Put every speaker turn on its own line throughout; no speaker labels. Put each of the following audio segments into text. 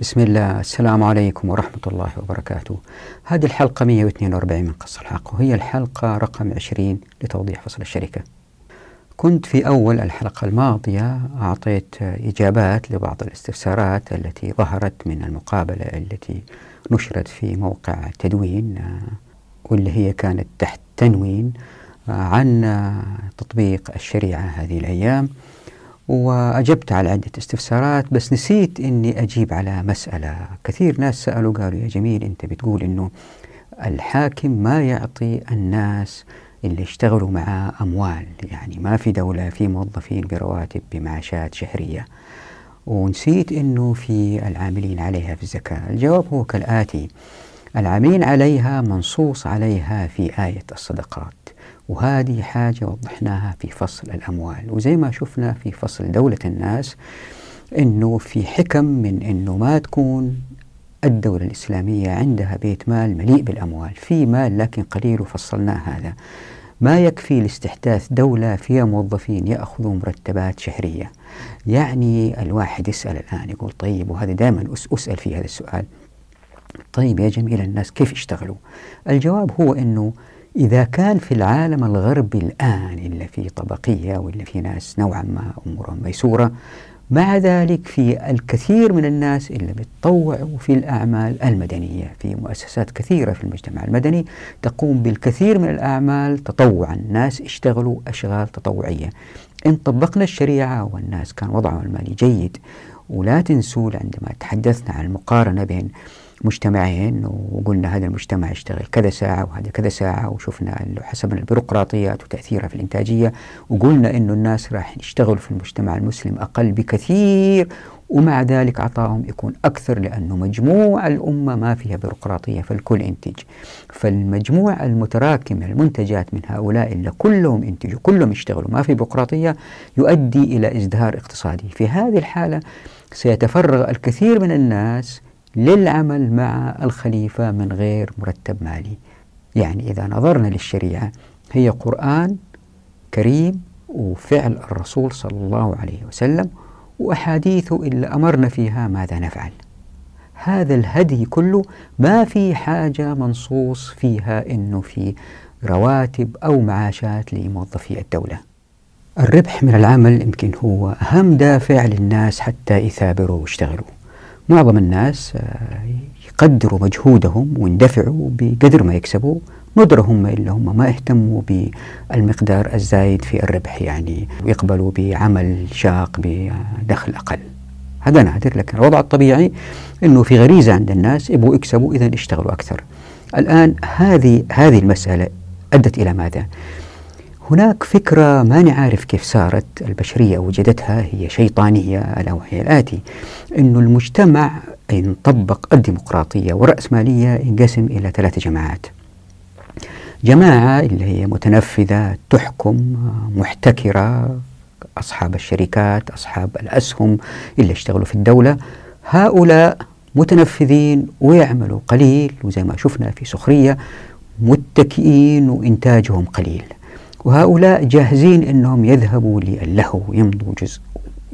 بسم الله. السلام عليكم ورحمة الله وبركاته. هذه الحلقة 142 من قص الحق وهي الحلقة رقم 20 لتوضيح فصل الشركة. كنت في أول الحلقة الماضية أعطيت إجابات لبعض الاستفسارات التي ظهرت من المقابلة التي نشرت في موقع تدوين واللي هي كانت تحت تنوين عن تطبيق الشريعة هذه الأيام. وأجبت على عدة استفسارات بس نسيت أني أجيب على مسألة. كثير ناس سألوا قالوا يا جميل أنت بتقول أنه الحاكم ما يعطي الناس اللي يشتغلوا مع أموال. يعني ما في دولة في موظفين برواتب بمعاشات شهرية. ونسيت أنه في العاملين عليها في الزكاة. الجواب هو كالآتي. العاملين عليها منصوص عليها في آية الصدقات. وهذه حاجة وضحناها في فصل الأموال. وزي ما شفنا في فصل دولة الناس أنه في حكم من أنه ما تكون الدولة الإسلامية عندها بيت مال مليء بالأموال. في مال لكن قليل وفصلناه هذا. ما يكفي لاستحداث دولة فيها موظفين يأخذوا مرتبات شهرية. يعني الواحد يسأل الآن يقول طيب وهذا دائما أسأل في هذا السؤال. طيب يا جميل الناس كيف يشتغلوا؟ الجواب هو أنه إذا كان في العالم الغربي الآن إلا في طبقية ولا في ناس نوعا ما أمورهم ميسورة مع ذلك في الكثير من الناس اللي بتطوعوا في الأعمال المدنية في مؤسسات كثيرة في المجتمع المدني تقوم بالكثير من الأعمال تطوعا. ناس اشتغلوا أشغال تطوعية. إن طبقنا الشريعة والناس كان وضعهم المالي جيد ولا تنسوا عندما تحدثنا عن المقارنة بين مجتمعين وقلنا هذا المجتمع يشتغل كذا ساعة وهذا كذا ساعة وشفنا حسب البيروقراطيات وتأثيرها في الإنتاجية وقلنا أنه الناس راح يشتغلوا في المجتمع المسلم أقل بكثير ومع ذلك عطائهم يكون أكثر لأنه مجموع الأمة ما فيها بيروقراطية فالكل ينتج. فالمجموع المتراكم من المنتجات من هؤلاء اللي كلهم ينتجوا كلهم يشتغلوا ما في بيروقراطية يؤدي إلى إزدهار اقتصادي. في هذه الحالة سيتفرغ الكثير من الناس للعمل مع الخليفة من غير مرتب مالي. يعني إذا نظرنا للشريعة هي قرآن كريم وفعل الرسول صلى الله عليه وسلم وأحاديثه اللي أمرنا فيها ماذا نفعل. هذا الهدي كله ما في حاجة منصوص فيها أنه في رواتب أو معاشات لموظفي الدولة. الربح من العمل يمكن هو أهم دافع للناس حتى يثابروا ويشتغلوا. معظم الناس آه، يقدروا مجهودهم ويندفعوا بقدر ما يكسبوا ندرة هم إلا هم ما اهتموا بالمقدار الزايد في الربح يعني ويقبلوا بعمل شاق بدخل أقل هذا نادر لكن الوضع الطبيعي أنه في غريزة عند الناس يبغوا يكسبوا إذا يشتغلوا أكثر الآن هذه هذه المسألة أدت إلى ماذا؟ هناك فكرة ما نعرف كيف صارت البشرية وجدتها هي شيطانية ألا وهي الآتي. أن المجتمع إن طبق الديمقراطية والرأسمالية ينقسم إلى ثلاث جماعات. جماعة اللي هي متنفذة تحكم محتكرة أصحاب الشركات أصحاب الأسهم اللي يشتغلوا في الدولة. هؤلاء متنفذين ويعملوا قليل وزي ما شفنا في سخرية متكئين وإنتاجهم قليل. وهؤلاء جاهزين أنهم يذهبوا للهو يمضوا جزء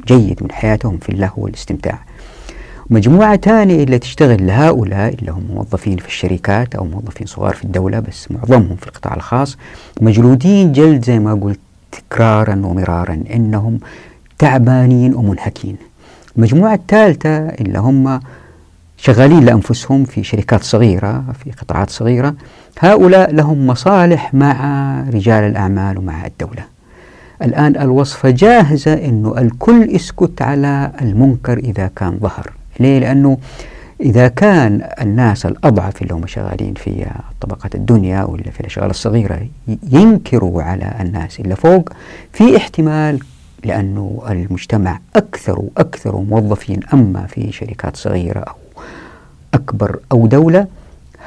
جيد من حياتهم في اللهو والاستمتاع. مجموعة ثانية اللي تشتغل لهؤلاء اللي هم موظفين في الشركات أو موظفين صغار في الدولة بس معظمهم في القطاع الخاص مجلودين جلد زي ما قلت تكرارا ومرارا إنهم تعبانين ومنهكين. المجموعة الثالثة اللي هم شغالين لأنفسهم في شركات صغيرة في قطاعات صغيرة. هؤلاء لهم مصالح مع رجال الأعمال ومع الدولة. الآن الوصفة جاهزة أنه الكل يسكت على المنكر إذا كان ظهر. ليه؟ لأنه إذا كان الناس الأضعف اللي هم شغالين في طبقات الدنيا ولا في الأشغال الصغيرة ينكروا على الناس اللي فوق في احتمال لأنه المجتمع أكثر وأكثر موظفين أما في شركات صغيرة أو أكبر أو دولة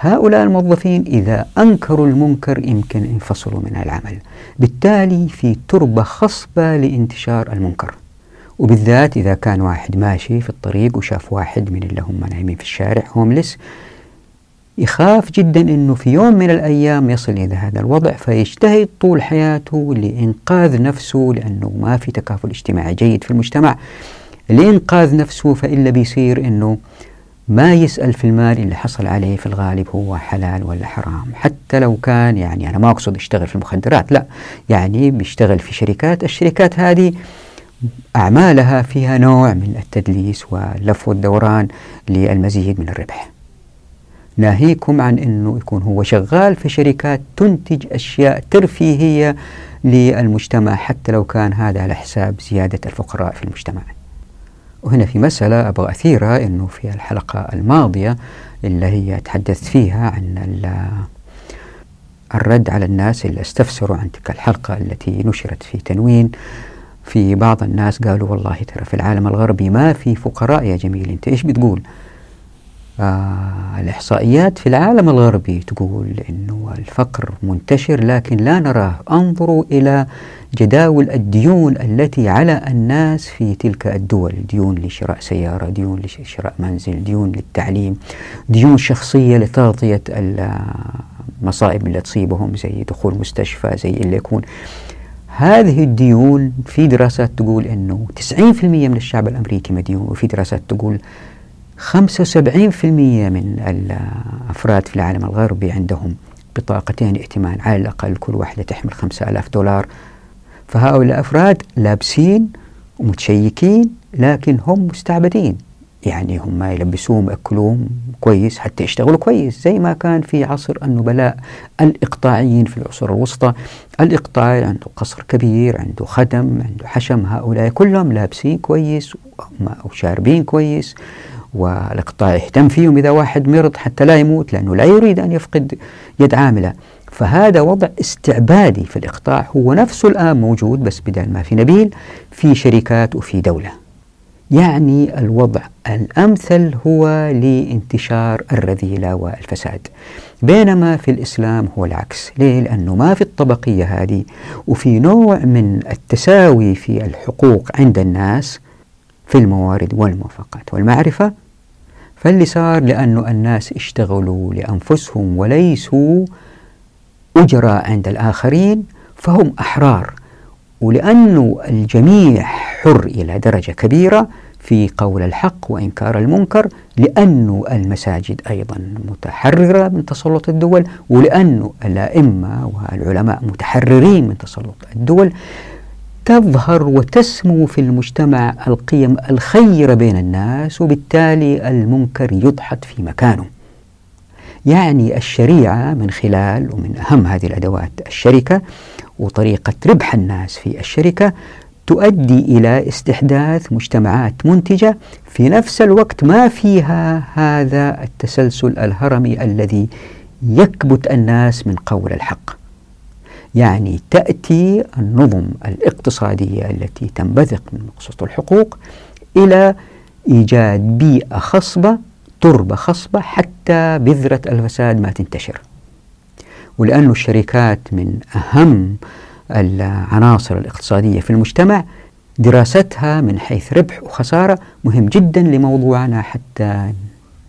هؤلاء الموظفين إذا أنكروا المنكر يمكن ينفصلوا من العمل. بالتالي في تربة خصبة لانتشار المنكر. وبالذات إذا كان واحد ماشي في الطريق وشاف واحد من اللي هم نايمين في الشارع هوملس يخاف جدا أنه في يوم من الأيام يصل إلى هذا الوضع فيجتهد طول حياته لإنقاذ نفسه لأنه ما في تكافل اجتماعي جيد في المجتمع. لإنقاذ نفسه فإلا بيصير أنه ما يسأل في المال اللي حصل عليه في الغالب هو حلال ولا حرام. حتى لو كان يعني أنا ما أقصد يشتغل في المخدرات لا. يعني بيشتغل في شركات الشركات هذه أعمالها فيها نوع من التدليس واللف والدوران للمزيد من الربح. ناهيكم عن أنه يكون هو شغال في شركات تنتج أشياء ترفيهية للمجتمع حتى لو كان هذا على حساب زيادة الفقراء في المجتمع. وهنا في مسألة أبغى أثيرها أنه في الحلقة الماضية اللي هي تحدثت فيها عن الرد على الناس اللي استفسروا عن تلك الحلقة التي نشرت في تنوين. في بعض الناس قالوا والله ترى في العالم الغربي ما في فقراء يا جميل أنت إيش بتقول؟ آه الإحصائيات في العالم الغربي تقول أنه الفقر منتشر لكن لا نراه. انظروا إلى جداول الديون التي على الناس في تلك الدول. ديون لشراء سيارة ديون لشراء منزل ديون للتعليم ديون شخصية لتغطية المصائب اللي تصيبهم زي دخول مستشفى زي اللي يكون. هذه الديون في دراسات تقول أنه 90% من الشعب الأمريكي مديون وفي دراسات تقول 75% من الأفراد في العالم الغربي عندهم بطاقتين ائتمان على الأقل كل واحدة تحمل 5000 دولار. فهؤلاء الأفراد لابسين ومتشيكين لكن هم مستعبدين. يعني هم يلبسوهم يأكلوهم كويس حتى يشتغلوا كويس زي ما كان في عصر النبلاء الإقطاعيين في العصور الوسطى. الإقطاعي عنده قصر كبير عنده خدم عنده حشم هؤلاء كلهم لابسين كويس وشاربين كويس والإقطاع يهتم فيهم إذا واحد مرض حتى لا يموت لأنه لا يريد أن يفقد يد عاملة. فهذا وضع استعبادي في الإقطاع هو نفسه الآن موجود بس بدل ما في نبيل في شركات وفي دولة. يعني الوضع الأمثل هو لانتشار الرذيلة والفساد. بينما في الإسلام هو العكس. ليه؟ لأنه ما في الطبقية هذه وفي نوع من التساوي في الحقوق عند الناس في الموارد والموافقات والمعرفة. فاللي صار لأنه الناس اشتغلوا لأنفسهم وليسوا أجراء عند الآخرين فهم أحرار. ولأنه الجميع حر إلى درجة كبيرة في قول الحق وإنكار المنكر لأن المساجد أيضا متحررة من تسلط الدول ولأن الأئمة والعلماء متحررين من تسلط الدول. تظهر وتسمو في المجتمع القيم الخيرة بين الناس وبالتالي المنكر يدحض في مكانه. يعني الشريعة من خلال ومن أهم هذه الأدوات الشركة وطريقة ربح الناس في الشركة تؤدي إلى استحداث مجتمعات منتجة في نفس الوقت ما فيها هذا التسلسل الهرمي الذي يكبت الناس من قول الحق. يعني تأتي النظم الاقتصادية التي تنبثق من مقصود الحقوق إلى إيجاد بيئة خصبة تربة خصبة حتى بذرة الفساد ما تنتشر. ولأن الشركات من أهم العناصر الاقتصادية في المجتمع دراستها من حيث ربح وخسارة مهم جدا لموضوعنا حتى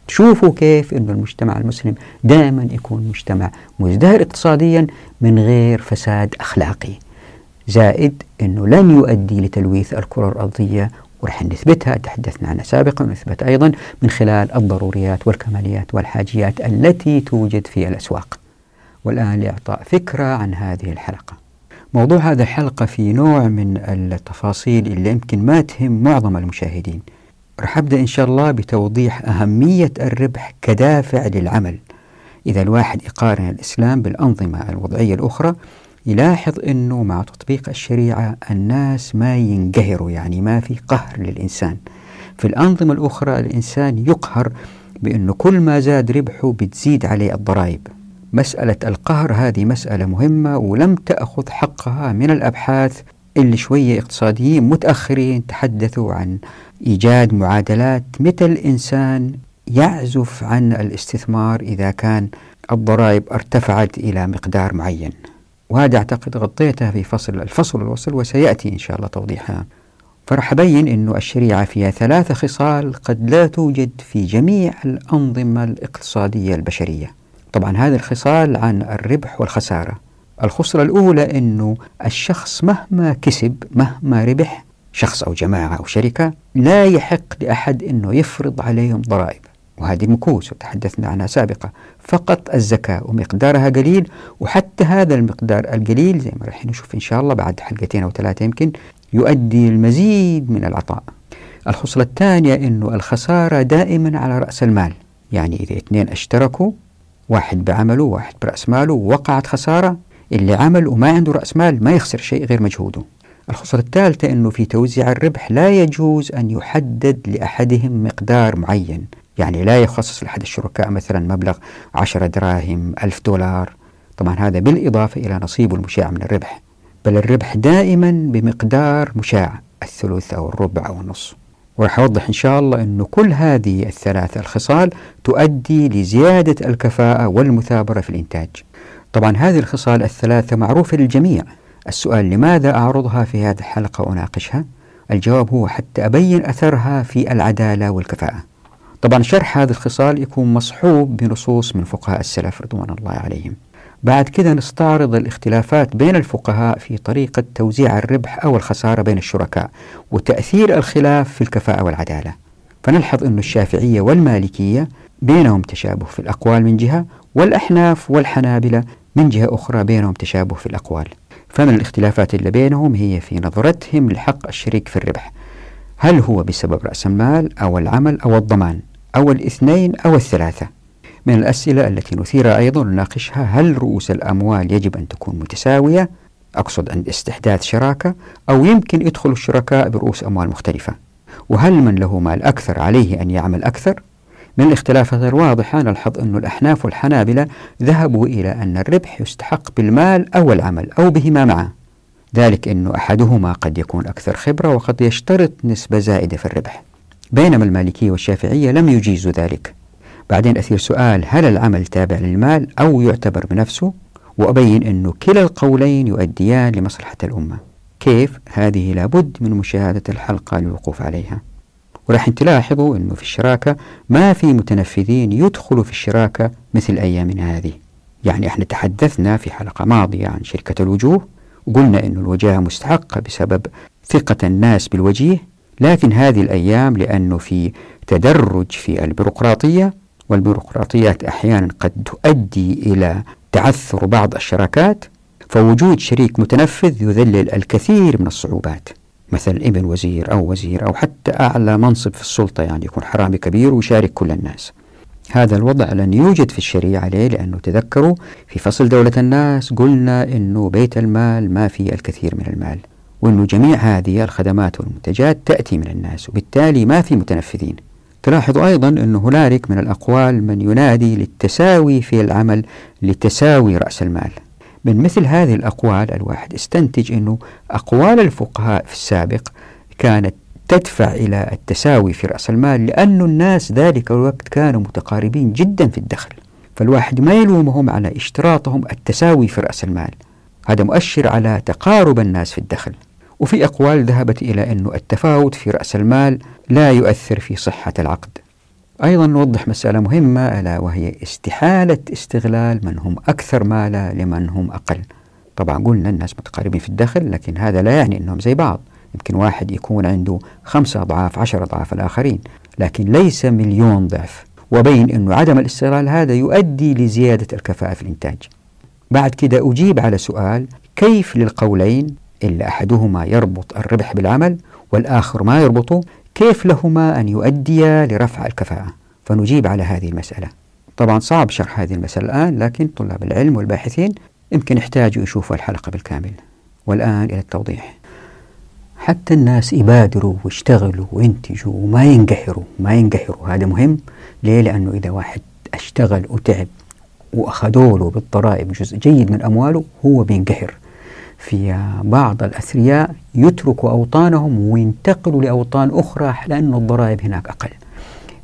تشوفوا كيف أن المجتمع المسلم دائما يكون مجتمع مزدهر اقتصاديا من غير فساد أخلاقي. زائد أنه لن يؤدي لتلويث الكرة الأرضية ورح نثبتها تحدثنا عنها سابقا ونثبت أيضا من خلال الضروريات والكماليات والحاجيات التي توجد في الأسواق. والآن لإعطاء فكرة عن هذه الحلقة. موضوع هذه الحلقة في نوع من التفاصيل اللي يمكن ما تهم معظم المشاهدين. رح أبدأ إن شاء الله بتوضيح أهمية الربح كدافع للعمل. إذا الواحد يقارن الإسلام بالأنظمة الوضعية الأخرى يلاحظ أنه مع تطبيق الشريعة الناس ما ينقهروا يعني ما في قهر للإنسان. في الأنظمة الأخرى الإنسان يقهر بأنه كل ما زاد ربحه بتزيد عليه الضرائب. مسألة القهر هذه مسألة مهمة ولم تأخذ حقها من الأبحاث اللي شوية اقتصاديين متأخرين تحدثوا عن إيجاد معادلات متى الإنسان يعزف عن الاستثمار إذا كان الضرائب ارتفعت إلى مقدار معين. وهذا أعتقد غطيته في فصل الفصل الوصل وسيأتي إن شاء الله توضيحها. فرح أبين أن الشريعة فيها ثلاثة خصال قد لا توجد في جميع الأنظمة الاقتصادية البشرية. طبعا هذه الخصال عن الربح والخسارة. الخسرة الأولى أنه الشخص مهما كسب مهما ربح شخص أو جماعة أو شركة لا يحق لأحد أنه يفرض عليهم ضرائب. وهذه مكوس وتحدثنا عنها سابقا. فقط الزكاة ومقدارها قليل وحتى هذا المقدار القليل زي ما راح نشوف إن شاء الله بعد حلقتين أو ثلاثة يمكن يؤدي المزيد من العطاء. الخصلة الثانية أنه الخسارة دائما على رأس المال. يعني إذا اثنين اشتركوا واحد بعمله وواحد برأس ماله ووقعت خسارة اللي عمل وما عنده رأس مال ما يخسر شيء غير مجهوده. الخصلة الثالثة أنه في توزيع الربح لا يجوز أن يحدد لأحدهم مقدار معين. يعني لا يخصص لأحد الشركاء مثلا مبلغ عشرة دراهم ألف دولار. طبعا هذا بالإضافة إلى نصيبه المشاع من الربح. بل الربح دائما بمقدار مشاع الثلث أو الربع أو النص وراح أوضح إن شاء الله أن كل هذه الثلاث الخصال تؤدي لزيادة الكفاءة والمثابرة في الإنتاج. طبعا هذه الخصال الثلاثة معروفة للجميع. السؤال لماذا أعرضها في هذه الحلقة وأناقشها؟ الجواب هو حتى أبين أثرها في العدالة والكفاءة. طبعا شرح هذه الخصال يكون مصحوب بنصوص من فقهاء السلف رضوان الله عليهم. بعد كده نستعرض الاختلافات بين الفقهاء في طريقة توزيع الربح أو الخسارة بين الشركاء وتأثير الخلاف في الكفاءة والعدالة. فنلحظ أن الشافعية والمالكية بينهم تشابه في الأقوال من جهة والأحناف والحنابلة من جهة أخرى بينهم تشابه في الأقوال. فمن الاختلافات اللي بينهم هي في نظرتهم لحق الشريك في الربح. هل هو بسبب رأس المال أو العمل أو الضمان أو الاثنين أو الثلاثة؟ من الأسئلة التي نثيرها أيضا ونناقشها هل رؤوس الأموال يجب أن تكون متساوية؟ أقصد عند استحداث شراكة أو يمكن يدخل الشركاء برؤوس أموال مختلفة؟ وهل من له مال أكثر عليه أن يعمل أكثر؟ من الاختلافات الواضحة نلحظ أن الأحناف والحنابلة ذهبوا إلى أن الربح يستحق بالمال أو العمل أو بهما معا. ذلك أن أحدهما قد يكون أكثر خبرة وقد يشترط نسبة زائدة في الربح. بينما المالكية والشافعية لم يجيزوا ذلك. بعدين أثير سؤال هل العمل تابع للمال أو يعتبر بنفسه؟ وأبين أنه كلا القولين يؤديان لمصلحة الأمة. كيف؟ هذه لابد من مشاهدة الحلقة للوقوف عليها. وراح تلاحظوا أنه في الشراكة ما في متنفذين يدخلوا في الشراكة مثل أيامنا هذه. يعني إحنا تحدثنا في حلقة ماضية عن شركة الوجوه وقلنا أن الوجاهة مستحقة بسبب ثقة الناس بالوجيه لكن هذه الأيام لأنه في تدرج في البيروقراطية والبيروقراطيات أحيانا قد تؤدي إلى تعثر بعض الشراكات فوجود شريك متنفذ يذلل الكثير من الصعوبات مثل إبن وزير أو وزير أو حتى أعلى منصب في السلطة يعني يكون حرامي كبير ويشارك كل الناس هذا الوضع لن يوجد في الشريعة ليه؟ لأنه تذكروا في فصل دولة الناس قلنا أنه بيت المال ما فيه الكثير من المال وأنه جميع هذه الخدمات والمنتجات تأتي من الناس وبالتالي ما في متنفذين تلاحظ أيضا أن هنالك من الأقوال من ينادي للتساوي في العمل لتساوي رأس المال. من مثل هذه الأقوال الواحد استنتج أنه أقوال الفقهاء في السابق كانت تدفع إلى التساوي في رأس المال لأن الناس ذلك الوقت كانوا متقاربين جدا في الدخل. فالواحد ما يلومهم على اشتراطهم التساوي في رأس المال. هذا مؤشر على تقارب الناس في الدخل. وفي أقوال ذهبت إلى أن التفاوت في رأس المال لا يؤثر في صحة العقد. أيضا نوضح مسألة مهمة ألا وهي استحالة استغلال من هم أكثر مالا لمن هم أقل. طبعا قلنا الناس متقاربين في الدخل لكن هذا لا يعني أنهم زي بعض. يمكن واحد يكون عنده خمسة أضعاف عشر أضعاف الآخرين لكن ليس مليون ضعف. وبين أنه عدم الاستغلال هذا يؤدي لزيادة الكفاءة في الإنتاج. بعد كده أجيب على سؤال كيف للقولين إلا أحدهما يربط الربح بالعمل والآخر ما يربطه كيف لهما أن يؤديا لرفع الكفاءة؟ فنجيب على هذه المسألة. طبعا صعب شرح هذه المسألة الآن لكن طلاب العلم والباحثين يمكن يحتاجوا يشوفوا الحلقة بالكامل. والآن إلى التوضيح. حتى الناس يبادروا ويشتغلوا وينتجوا وما ينقهروا. ما ينقهروا هذا مهم. ليه؟ لأنه إذا واحد أشتغل وتعب وأخذوا له بالضرائب جزء جيد من أمواله هو بينقهر. في بعض الأثرياء يتركوا أوطانهم وينتقلوا لأوطان أخرى لأن الضرائب هناك أقل.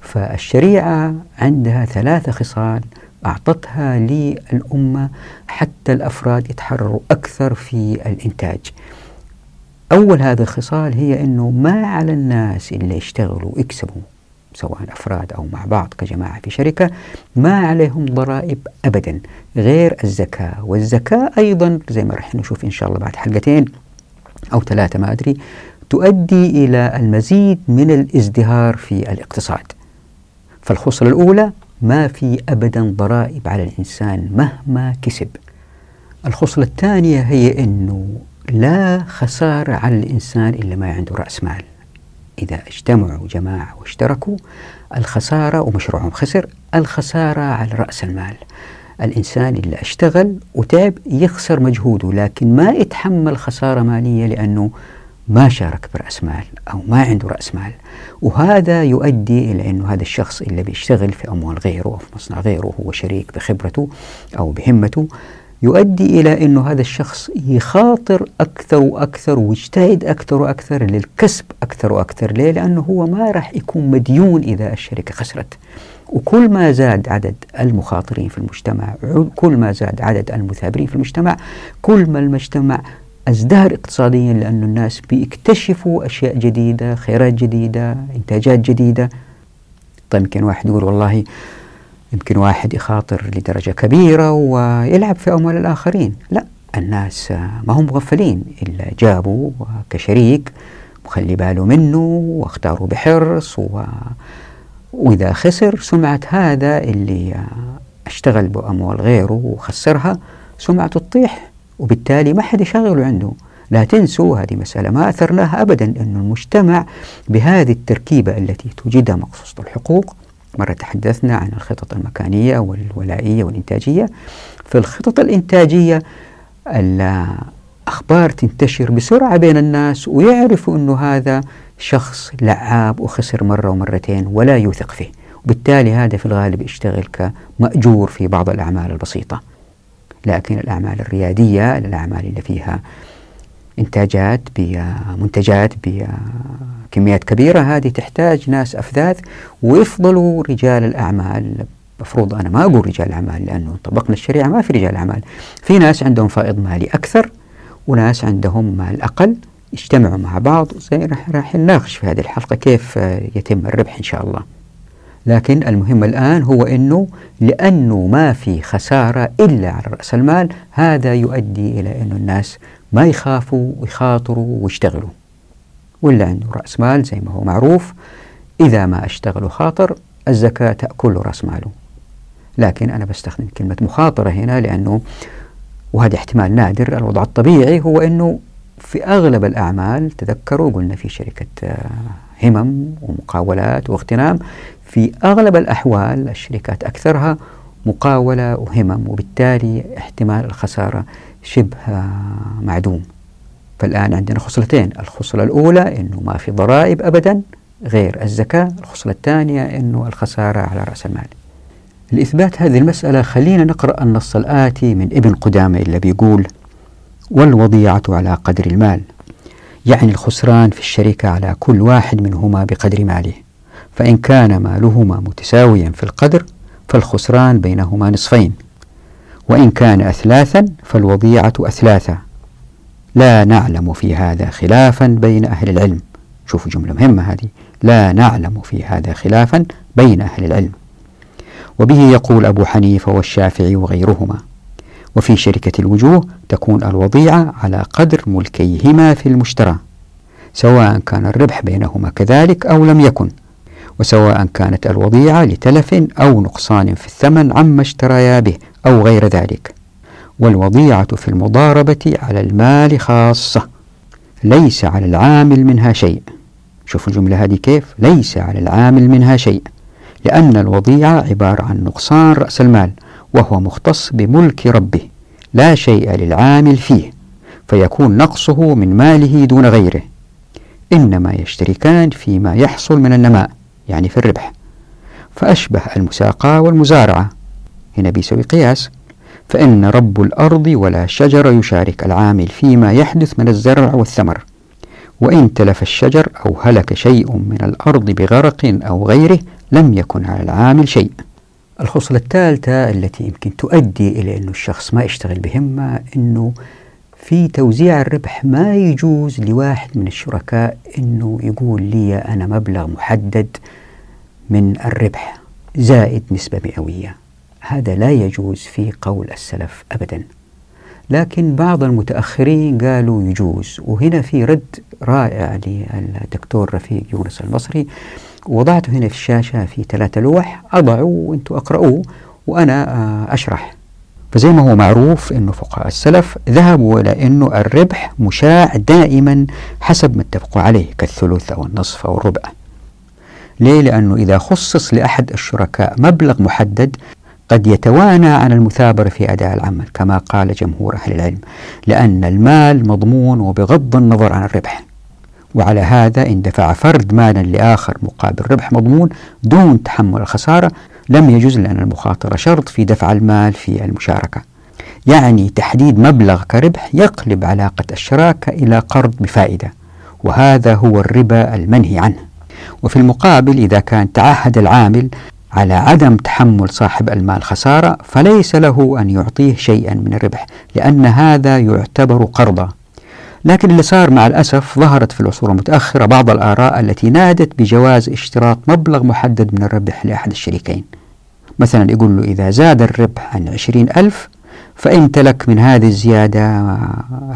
فالشريعة عندها ثلاثة خصال أعطتها للأمة حتى الأفراد يتحرروا أكثر في الإنتاج. أول هذه الخصال هي أنه ما على الناس اللي يشتغلوا ويكسبوا سواء أفراد أو مع بعض كجماعة في شركة ما عليهم ضرائب أبدا غير الزكاة. والزكاة أيضا زي ما رح نشوف إن شاء الله بعد حلقتين أو ثلاثة ما أدري تؤدي إلى المزيد من الازدهار في الاقتصاد. فالخصلة الأولى ما في أبدا ضرائب على الإنسان مهما كسب. الخصلة الثانية هي أنه لا خسارة على الإنسان إلا ما عنده رأس مال. إذا اجتمعوا جماعة واشتركوا الخسارة ومشروعهم خسر الخسارة على رأس المال. الإنسان اللي اشتغل وتعب يخسر مجهوده لكن ما يتحمل خسارة مالية لأنه ما شارك برأس مال أو ما عنده رأس مال. وهذا يؤدي إلى أنه هذا الشخص اللي بيشتغل في أموال غيره أو في مصنع غيره هو شريك بخبرته أو بهمته يؤدي إلى أنه هذا الشخص يخاطر أكثر وأكثر ويجتهد أكثر وأكثر للكسب أكثر وأكثر. ليه؟ لأنه هو ما راح يكون مديون إذا الشركة خسرت. وكل ما زاد عدد المخاطرين في المجتمع كل ما زاد عدد المثابرين في المجتمع كل ما المجتمع ازدهر اقتصاديا لأن الناس بيكتشفوا أشياء جديدة خيرات جديدة إنتاجات جديدة. طيب يمكن واحد يقول والله يمكن واحد يخاطر لدرجة كبيرة ويلعب في أموال الآخرين. لا الناس ما هم مغفلين. إلا جابوا كشريك مخلي باله منه واختاروا بحرص و... وإذا خسر سمعة هذا اللي اشتغل بأموال غيره وخسرها سمعته تطيح وبالتالي ما حد يشغله عنده. لا تنسوا هذه مسألة ما أثرناها أبدا أن المجتمع بهذه التركيبة التي توجدها مقصوصة الحقوق مرة تحدثنا عن الخطط المكانية والولائية والإنتاجية. في الخطط الإنتاجية الأخبار تنتشر بسرعة بين الناس ويعرفوا أنه هذا شخص لعاب وخسر مرة ومرتين ولا يوثق فيه وبالتالي هذا في الغالب يشتغل كمأجور في بعض الأعمال البسيطة. لكن الأعمال الريادية الأعمال اللي فيها إنتاجات بمنتجات بكميات كبيرة. هذه تحتاج ناس أفذاذ ويفضلوا رجال الأعمال. المفروض أنا ما أقول رجال أعمال لأنه طبقنا الشريعة ما في رجال أعمال. في ناس عندهم فائض مالي أكثر وناس عندهم مال أقل يجتمعوا مع بعض زي راح راح نناقش في هذه الحلقة كيف يتم الربح إن شاء الله. لكن المهم الآن هو أنه لأنه ما في خسارة إلا على رأس المال هذا يؤدي إلى أن الناس ما يخافوا ويخاطروا ويشتغلوا. واللي عنده رأس مال زي ما هو معروف. إذا ما أشتغل وخاطر الزكاة تأكل رأس ماله. لكن أنا بستخدم كلمة مخاطرة هنا لأنه وهذا احتمال نادر. الوضع الطبيعي هو أنه في أغلب الأعمال تذكروا قلنا في شركة آه، همم ومقاولات واغتنام. في أغلب الأحوال الشركات أكثرها مقاولة وهمم وبالتالي احتمال الخسارة شبه معدوم. فالآن عندنا خصلتين الخصلة الأولى أنه ما في ضرائب أبدا غير الزكاة. الخصلة الثانية أنه الخسارة على رأس المال. لإثبات هذه المسألة خلينا نقرأ النص الآتي من ابن قدامة اللي بيقول والوضيعة على قدر المال. يعني الخسران في الشركة على كل واحد منهما بقدر ماله. فإن كان مالهما متساويا في القدر فالخسران بينهما نصفين. وإن كان أثلاثا فالوضيعة أثلاثا لا نعلم في هذا خلافا بين أهل العلم. شوفوا جملة مهمة هذه. لا نعلم في هذا خلافا بين أهل العلم. وبه يقول أبو حنيفة والشافعي وغيرهما. وفي شركة الوجوه تكون الوضيعة على قدر ملكيهما في المشترى. سواء كان الربح بينهما كذلك أو لم يكن. وسواء كانت الوضيعة لتلف أو نقصان في الثمن عما اشتريا به. أو غير ذلك. والوضيعة في المضاربة على المال خاصة. ليس على العامل منها شيء. شوفوا الجملة هذه كيف. ليس على العامل منها شيء. لأن الوضيعة عبارة عن نقصان رأس المال وهو مختص بملك ربه لا شيء للعامل فيه فيكون نقصه من ماله دون غيره. إنما يشتركان فيما يحصل من النماء يعني في الربح. فأشبه المساقاة والمزارعة. هنا بيسوي قياس. فإن رب الأرض ولا شجر يشارك العامل فيما يحدث من الزرع والثمر. وإن تلف الشجر أو هلك شيء من الأرض بغرق أو غيره لم يكن على العامل شيء. الخصلة الثالثة التي يمكن تؤدي إلى أن الشخص ما يشتغل بهمة أنه في توزيع الربح ما يجوز لواحد من الشركاء أنه يقول لي أنا مبلغ محدد من الربح زائد نسبة مئوية. هذا لا يجوز في قول السلف أبدا. لكن بعض المتأخرين قالوا يجوز. وهنا في رد رائع للدكتور رفيق يونس المصري وضعته هنا في الشاشة في ثلاثة لوح. أضعه وأنتم أقرأوه وأنا آه، أشرح. فزي ما هو معروف أنه فقهاء السلف ذهبوا إلى أنه الربح مشاع دائما حسب ما اتفقوا عليه كالثلث أو النصف أو الربع. ليه؟ لأنه إذا خصص لأحد الشركاء مبلغ محدد قد يتوانى عن المثابرة في أداء العمل كما قال جمهور أهل العلم لأن المال مضمون وبغض النظر عن الربح. وعلى هذا إن دفع فرد مالا لآخر مقابل ربح مضمون دون تحمل الخسارة لم يجوز لأن المخاطرة شرط في دفع المال في المشاركة. يعني تحديد مبلغ كربح يقلب علاقة الشراكة إلى قرض بفائدة وهذا هو الربا المنهي عنه. وفي المقابل إذا كان تعهد العامل على عدم تحمل صاحب المال خسارة فليس له أن يعطيه شيئا من الربح لأن هذا يعتبر قرضا لكن اللي صار مع الأسف ظهرت في العصور المتأخرة بعض الآراء التي نادت بجواز اشتراط مبلغ محدد من الربح لأحد الشريكين. مثلا يقول له إذا زاد الربح عن عشرين ألف فأنت لك من هذه الزيادة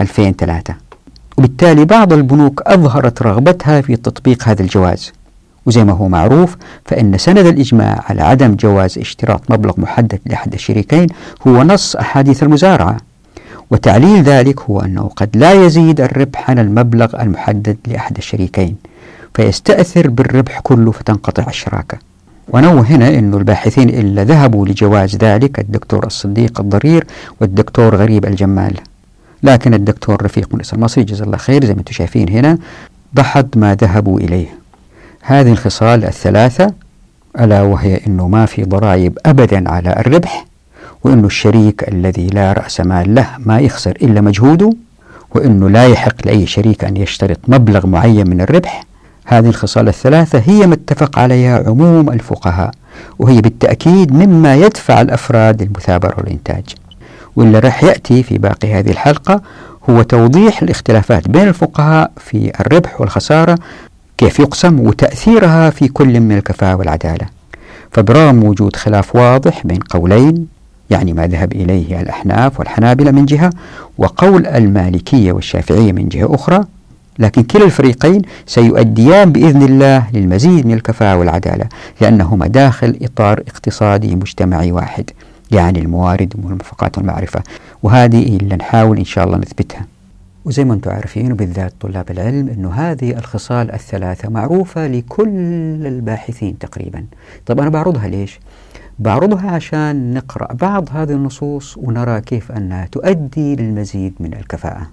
ألفين ثلاثة. وبالتالي بعض البنوك أظهرت رغبتها في تطبيق هذا الجواز. وزي ما هو معروف فإن سند الإجماع على عدم جواز اشتراط مبلغ محدد لأحد الشريكين هو نص أحاديث المزارعة. وتعليل ذلك هو أنه قد لا يزيد الربح عن المبلغ المحدد لأحد الشريكين فيستأثر بالربح كله فتنقطع الشراكة. ونوه هنا أن الباحثين اللي ذهبوا لجواز ذلك الدكتور الصديق الضرير والدكتور غريب الجمال. لكن الدكتور رفيق مؤنس المصري جزا الله خير زي ما أنتم شايفين هنا ضحد ما ذهبوا إليه. هذه الخصال الثلاثة ألا وهي أنه ما في ضرائب أبدا على الربح وأنه الشريك الذي لا رأس مال له ما يخسر إلا مجهوده وأنه لا يحق لأي شريك أن يشترط مبلغ معين من الربح. هذه الخصال الثلاثة هي ما اتفق عليها عموم الفقهاء وهي بالتأكيد مما يدفع الأفراد للمثابرة والإنتاج. واللي راح يأتي في باقي هذه الحلقة هو توضيح الاختلافات بين الفقهاء في الربح والخسارة كيف يقسم وتأثيرها في كل من الكفاءة والعدالة. فبرغم وجود خلاف واضح بين قولين يعني ما ذهب إليه الأحناف والحنابلة من جهة وقول المالكية والشافعية من جهة أخرى لكن كلا الفريقين سيؤديان بإذن الله للمزيد من الكفاءة والعدالة لأنهما داخل إطار اقتصادي مجتمعي واحد يعني الموارد والمرفقات والمعرفة. وهذه اللي نحاول إن شاء الله نثبتها. وزي ما أنتم عارفين وبالذات طلاب العلم أنه هذه الخصال الثلاثة معروفة لكل الباحثين تقريبا. طب أنا بعرضها ليش؟ بعرضها عشان نقرأ بعض هذه النصوص ونرى كيف أنها تؤدي للمزيد من الكفاءة.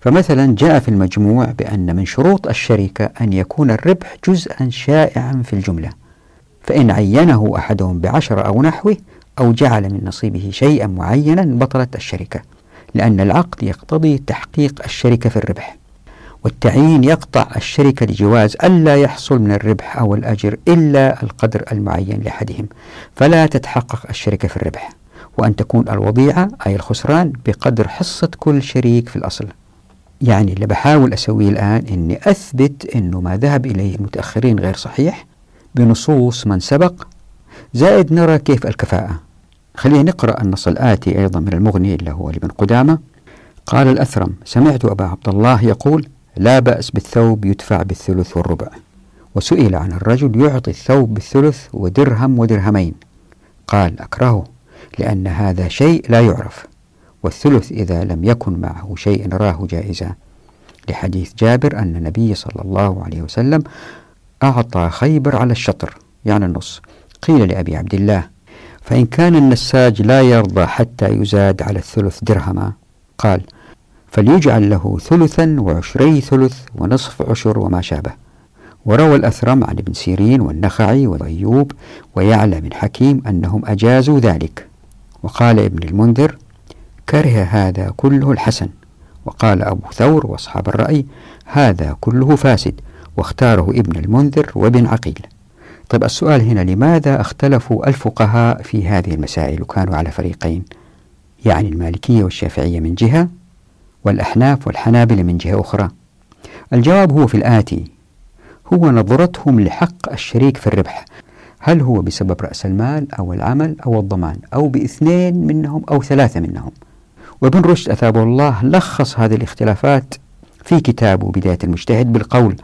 فمثلا جاء في المجموع بأن من شروط الشركة أن يكون الربح جزءا شائعا في الجملة فإن عينه أحدهم بعشرة أو نحوه أو جعل من نصيبه شيئا معينا بطلت الشركة. لأن العقد يقتضي تحقيق الشركة في الربح والتعيين يقطع الشركة لجواز ألا يحصل من الربح أو الأجر إلا القدر المعين لأحدهم. فلا تتحقق الشركة في الربح وأن تكون الوضيعة أي الخسران بقدر حصة كل شريك في الأصل. يعني اللي بحاول أسويه الآن أني أثبت أنه ما ذهب إليه المتأخرين غير صحيح بنصوص من سبق زائد نرى كيف الكفاءة. خلينا نقرأ النص الآتي أيضا من المغني اللي هو لابن قدامة. قال الأثرم سمعت أبا عبد الله يقول لا بأس بالثوب يدفع بالثلث والربع. وسئل عن الرجل يعطي الثوب بالثلث ودرهم ودرهمين. قال أكرهه لأن هذا شيء لا يعرف. والثلث إذا لم يكن معه شيء راه جائزا. لحديث جابر أن النبي صلى الله عليه وسلم أعطى خيبر على الشطر يعني النص. قيل لأبي عبد الله فإن كان النساج لا يرضى حتى يزاد على الثلث درهما. قال فليجعل له ثلثا وعشري ثلث ونصف عشر وما شابه. وروى الأثرم عن ابن سيرين والنخعي وأيوب ويعلى من حكيم أنهم أجازوا ذلك. وقال ابن المنذر كره هذا كله الحسن. وقال أبو ثور وأصحاب الرأي هذا كله فاسد. واختاره ابن المنذر وابن عقيل. طيب السؤال هنا لماذا اختلفوا الفقهاء في هذه المسائل وكانوا على فريقين؟ يعني المالكية والشافعية من جهة والأحناف والحنابلة من جهة أخرى. الجواب هو في الآتي هو نظرتهم لحق الشريك في الربح. هل هو بسبب رأس المال أو العمل أو الضمان أو بإثنين منهم أو ثلاثة منهم؟ وابن رشد أثابه الله لخص هذه الاختلافات في كتابه بداية المجتهد بالقول.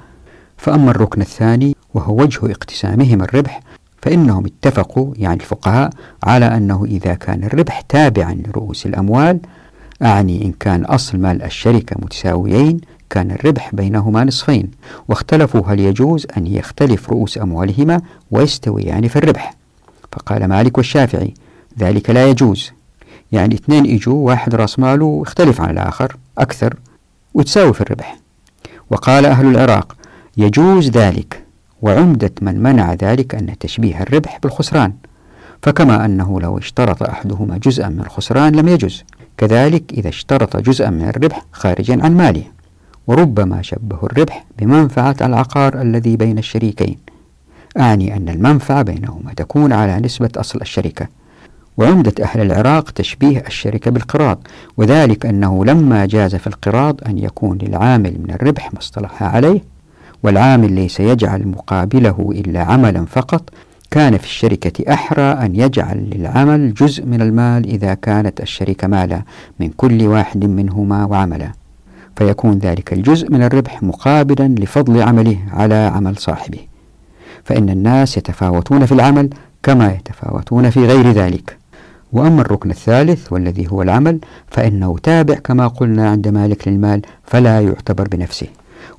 فأما الركن الثاني وهو وجه اقتسامهم الربح فإنهم اتفقوا يعني الفقهاء على أنه إذا كان الربح تابعا لرؤوس الأموال أعني إن كان أصل مال الشركة متساويين كان الربح بينهما نصفين واختلفوا هل يجوز أن يختلف رؤوس أموالهما ويستويان يعني في الربح. فقال مالك والشافعي ذلك لا يجوز. يعني اثنين اجوا واحد رأس ماله يختلف عن الآخر أكثر وتساوي في الربح. وقال أهل العراق يجوز ذلك. وعمدة من منع ذلك أن تشبيه الربح بالخسران. فكما أنه لو اشترط أحدهما جزءا من الخسران لم يجز. كذلك إذا اشترط جزءا من الربح خارجا عن ماله. وربما شبهوا الربح بمنفعة العقار الذي بين الشريكين. أعني أن المنفعة بينهما تكون على نسبة أصل الشركة. وعمدة أهل العراق تشبيه الشركة بالقراض. وذلك أنه لما جاز في القراض أن يكون للعامل من الربح ما اصطلح عليه والعامل ليس يجعل مقابله إلا عملا فقط كان في الشركة أحرى أن يجعل للعمل جزء من المال إذا كانت الشركة مالا من كل واحد منهما وعملا. فيكون ذلك الجزء من الربح مقابلا لفضل عمله على عمل صاحبه. فإن الناس يتفاوتون في العمل كما يتفاوتون في غير ذلك. وأما الركن الثالث والذي هو العمل فإنه تابع كما قلنا عند مالك للمال فلا يعتبر بنفسه.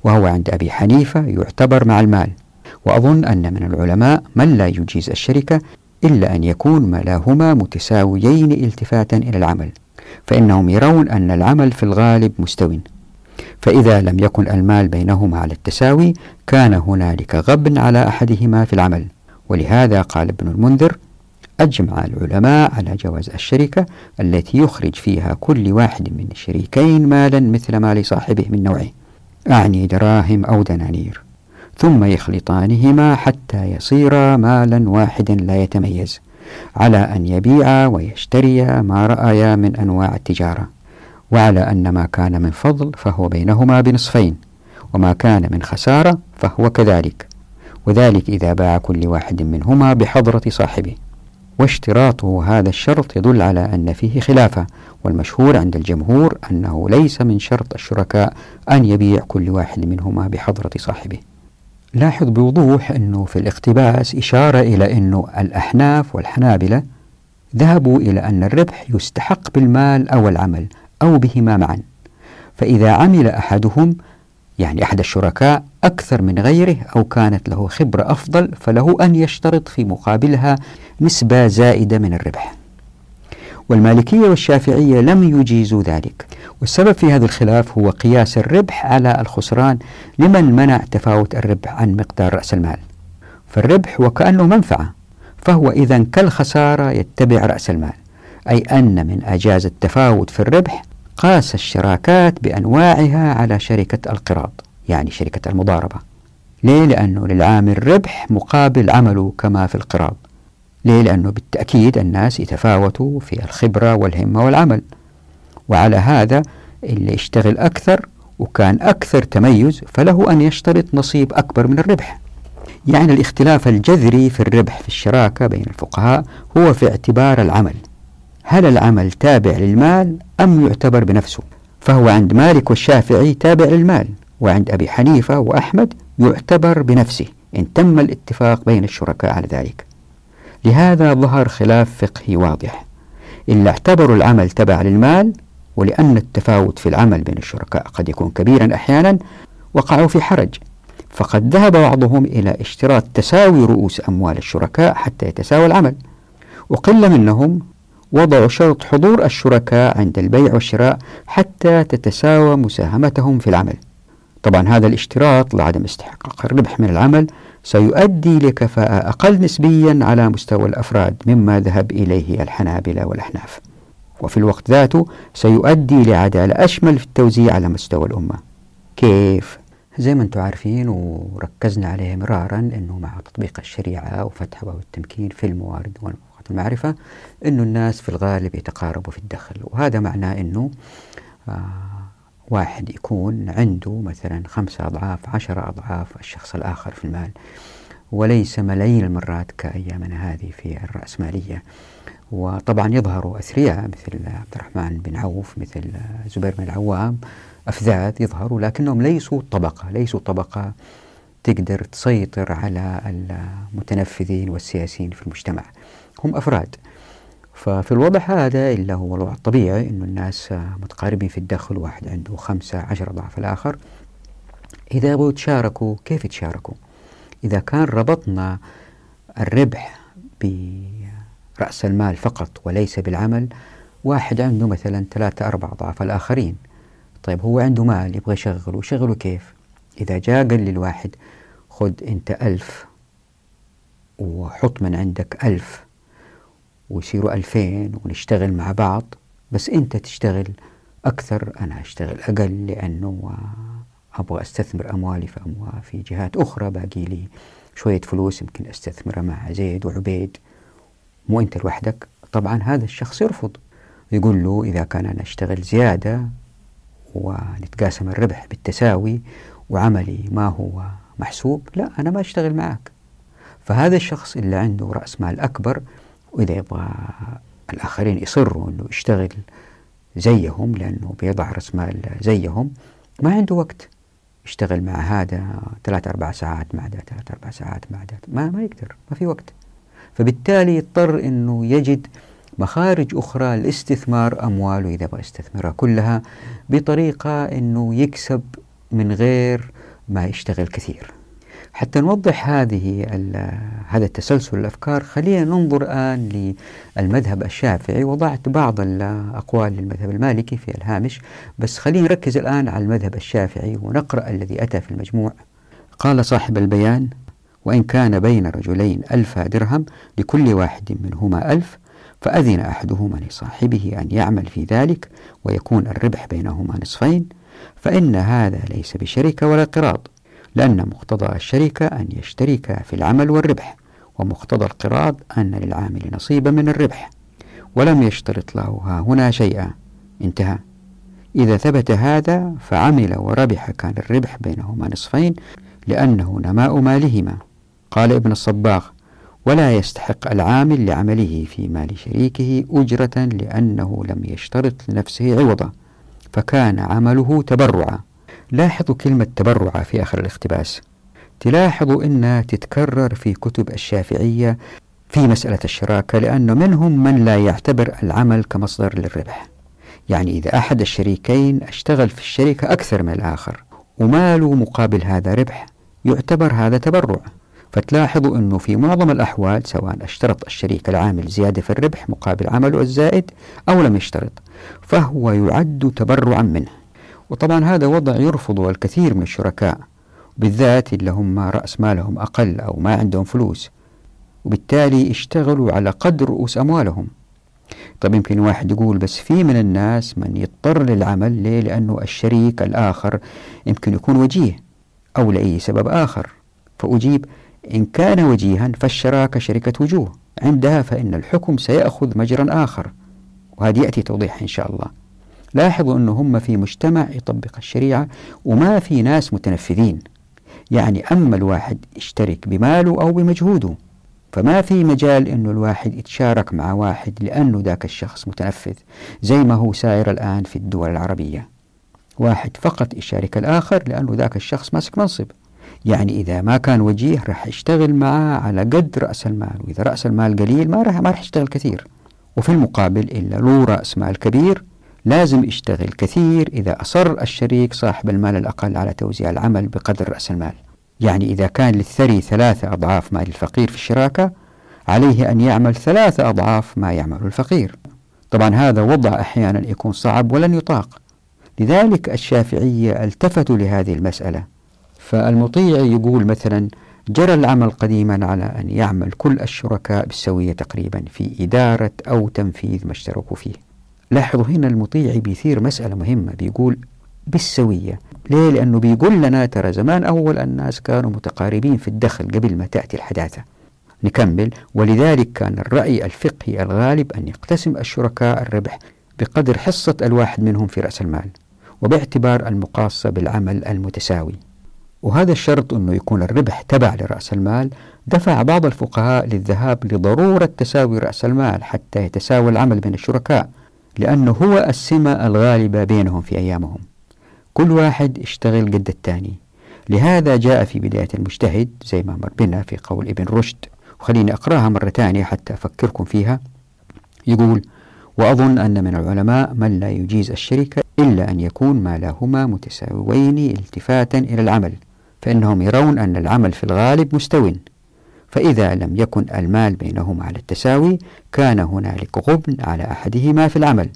وهو عند أبي حنيفة يعتبر مع المال. وأظن أن من العلماء من لا يجيز الشركة إلا أن يكون ملاهما متساويين التفاتا إلى العمل فإنهم يرون أن العمل في الغالب مستو. فإذا لم يكن المال بينهما على التساوي كان هنالك غبن على أحدهما في العمل. ولهذا قال ابن المنذر أجمع العلماء على جواز الشركة التي يخرج فيها كل واحد من الشريكين مالا مثل مال صاحبه من نوعه. أعني دراهم أو دنانير ثم يخلطانهما حتى يصيرا مالا واحدا لا يتميز على أن يبيعا ويشتريا ما رأيا من أنواع التجارة وعلى أن ما كان من فضل فهو بينهما بنصفين وما كان من خسارة فهو كذلك وذلك إذا باع كل واحد منهما بحضرة صاحبه. واشتراطه هذا الشرط يدل على أن فيه خلافة والمشهور عند الجمهور أنه ليس من شرط الشركاء أن يبيع كل واحد منهما بحضرة صاحبه. لاحظ بوضوح أنه في الاقتباس إشارة إلى أنه الأحناف والحنابلة ذهبوا إلى أن الربح يستحق بالمال أو العمل أو بهما معا. فإذا عمل أحدهم يعني أحد الشركاء أكثر من غيره أو كانت له خبرة أفضل فله أن يشترط في مقابلها نسبة زائدة من الربح. والمالكية والشافعية لم يجيزوا ذلك. والسبب في هذا الخلاف هو قياس الربح على الخسران لمن منع تفاوت الربح عن مقدار رأس المال. فالربح وكأنه منفعة فهو إذا كالخسارة يتبع رأس المال أي أن من أجاز التفاوت في الربح قاس الشراكات بأنواعها على شركة القراض. يعني شركة المضاربة. ليه؟ لأنه للعامل ربح مقابل عمله كما في القراض ليه؟ لأنه بالتأكيد الناس يتفاوتوا في الخبرة والهمة والعمل. وعلى هذا اللي يشتغل أكثر وكان أكثر تميز فله أن يشترط نصيب أكبر من الربح. يعني الاختلاف الجذري في الربح في الشراكة بين الفقهاء هو في اعتبار العمل. هل العمل تابع للمال أم يعتبر بنفسه؟ فهو عند مالك والشافعي تابع للمال. وعند أبي حنيفة وأحمد يعتبر بنفسه إن تم الاتفاق بين الشركاء على ذلك. لهذا ظهر خلاف فقهي واضح. إلا اعتبروا العمل تبع للمال ولأن التفاوت في العمل بين الشركاء قد يكون كبيرا أحيانا وقعوا في حرج. فقد ذهب بعضهم إلى اشتراط تساوي رؤوس أموال الشركاء حتى يتساوى العمل. وقل منهم وضعوا شرط حضور الشركاء عند البيع والشراء حتى تتساوى مساهمتهم في العمل. طبعا هذا الاشتراط لعدم استحقاق الربح من العمل سيؤدي لكفاءة أقل نسبيا على مستوى الأفراد مما ذهب إليه الحنابلة والأحناف. وفي الوقت ذاته سيؤدي لعدالة أشمل في التوزيع على مستوى الأمة. كيف؟ زي ما أنتم عارفين وركزنا عليه مرارا إنه مع تطبيق الشريعة وفتح باب التمكين في الموارد المعرفة أنه الناس في الغالب يتقاربوا في الدخل. وهذا معناه أنه آه واحد يكون عنده مثلا خمسة أضعاف عشرة أضعاف الشخص الآخر في المال. وليس ملايين المرات كأيامنا هذه في الرأسمالية. وطبعا يظهروا أثرياء مثل عبد الرحمن بن عوف مثل زبير بن العوام أفذاذ يظهروا لكنهم ليسوا طبقة ليسوا طبقة تقدر تسيطر على المتنفذين والسياسيين في المجتمع. هم أفراد. ففي الوضع هذا اللي هو الوضع الطبيعي أنه الناس متقاربين في الدخل واحد عنده خمسة عشر ضعف الآخر. إذا يبغوا يتشاركوا كيف يتشاركوا؟ إذا كان ربطنا الربح برأس المال فقط وليس بالعمل واحد عنده مثلا ثلاثة أربعة أضعاف الآخرين. طيب هو عنده مال يبغى يشغله يشغله كيف؟ إذا جاء قال للواحد خذ أنت ألف وحط من عندك ألف ويصيروا ألفين ونشتغل مع بعض بس أنت تشتغل أكثر أنا أشتغل أقل لأنه أبغى أستثمر أموالي في أموال في جهات أخرى باقي لي شوية فلوس يمكن أستثمرها مع زيد وعبيد. مو أنت لوحدك طبعا هذا الشخص يرفض. يقول له إذا كان أنا أشتغل زيادة ونتقاسم الربح بالتساوي وعملي ما هو محسوب لا أنا ما أشتغل معك فهذا الشخص اللي عنده رأس مال أكبر وإذا يبغى الآخرين يصروا أنه يشتغل زيهم لأنه بيضع رأس مال زيهم ما عنده وقت. يشتغل مع هذا ثلاث أربع ساعات مع ذا ثلاث أربع ساعات مع ذا. ما ما يقدر ما في وقت. فبالتالي يضطر أنه يجد مخارج أخرى لاستثمار أمواله إذا بغى يستثمرها كلها بطريقة أنه يكسب من غير ما يشتغل كثير. حتى نوضح هذه هذا التسلسل الأفكار. خلينا ننظر الآن للمذهب الشافعي. وضعت بعض الأقوال للمذهب المالكي في الهامش بس خلينا نركز الآن على المذهب الشافعي ونقرأ الذي أتى في المجموع. قال صاحب البيان وإن كان بين رجلين ألف درهم لكل واحد منهما ألف فأذن أحدهما لصاحبه أن يعمل في ذلك ويكون الربح بينهما نصفين فإن هذا ليس بشركة ولا قراض لأن مقتضى الشركة أن يشترك في العمل والربح ومقتضى القراض أن للعامل نصيبا من الربح ولم يشترط له ها هنا شيئا. انتهى. إذا ثبت هذا فعمل وربح كان الربح بينهما نصفين لأنه نماء مالهما. قال ابن الصباغ ولا يستحق العامل لعمله في مال شريكه أجرة لأنه لم يشترط لنفسه عوضا فكان عمله تبرعا. لاحظوا كلمة تبرع في آخر الاقتباس. تلاحظوا أنها تتكرر في كتب الشافعية في مسألة الشراكة لأنه منهم من لا يعتبر العمل كمصدر للربح. يعني إذا أحد الشريكين اشتغل في الشركة أكثر من الآخر وماله مقابل هذا ربح يعتبر هذا تبرع. فتلاحظوا أنه في معظم الأحوال سواء اشترط الشريك العامل زيادة في الربح مقابل عمله الزائد أو لم يشترط فهو يعد تبرعا منه. وطبعا هذا وضع يرفضه الكثير من الشركاء. بالذات اللي هم رأس مالهم أقل أو ما عندهم فلوس. وبالتالي اشتغلوا على قدر رؤوس أموالهم. طب يمكن واحد يقول بس في من الناس من يضطر للعمل ليه؟ لأنه الشريك الآخر يمكن يكون وجيه أو لأي سبب آخر. فأجيب إن كان وجيها فالشراكة شركة وجوه. عندها فإن الحكم سيأخذ مجرا آخر. وهذا يأتي توضيح إن شاء الله. لاحظوا أنه هم في مجتمع يطبق الشريعة وما في ناس متنفذين. يعني أما الواحد يشترك بماله أو بمجهوده فما في مجال أنه الواحد يتشارك مع واحد لأنه ذاك الشخص متنفذ زي ما هو سائر الآن في الدول العربية. واحد فقط يشارك الآخر لأنه ذاك الشخص ماسك منصب. يعني إذا ما كان وجيه راح يشتغل معاه على قد رأس المال وإذا رأس المال قليل ما راح ما راح يشتغل كثير. وفي المقابل إلا له رأس مال كبير لازم يشتغل كثير إذا أصر الشريك صاحب المال الأقل على توزيع العمل بقدر رأس المال. يعني إذا كان للثري ثلاثة أضعاف مال الفقير في الشراكة عليه أن يعمل ثلاثة أضعاف ما يعمل الفقير. طبعا هذا وضع أحيانا يكون صعب ولن يطاق. لذلك الشافعية التفتوا لهذه المسألة. فالمطيع يقول مثلا جرى العمل قديما على أن يعمل كل الشركاء بالسوية تقريبا في إدارة أو تنفيذ ما اشتركوا فيه. لاحظوا هنا المطيع بيثير مسألة مهمة بيقول بالسوية. ليه؟ لأنه بيقول لنا ترى زمان أول الناس كانوا متقاربين في الدخل قبل ما تأتي الحداثة. نكمل. ولذلك كان الرأي الفقهي الغالب أن يقتسم الشركاء الربح بقدر حصة الواحد منهم في رأس المال وباعتبار المقاصة بالعمل المتساوي. وهذا الشرط أنه يكون الربح تبع لرأس المال دفع بعض الفقهاء للذهاب لضرورة تساوي رأس المال حتى يتساوى العمل بين الشركاء. لأنه هو السمة الغالبة بينهم في أيامهم. كل واحد يشتغل قد الثاني. لهذا جاء في بداية المجتهد زي ما مر بنا في قول ابن رشد وخليني أقرأها مرة ثانية حتى أفكركم فيها. يقول وأظن أن من العلماء من لا يجيز الشركة إلا أن يكون مالهما متساويين التفاتا إلى العمل فإنهم يرون أن العمل في الغالب مستو. فإذا لم يكن المال بينهما على التساوي كان هنالك غبن على أحدهما في العمل.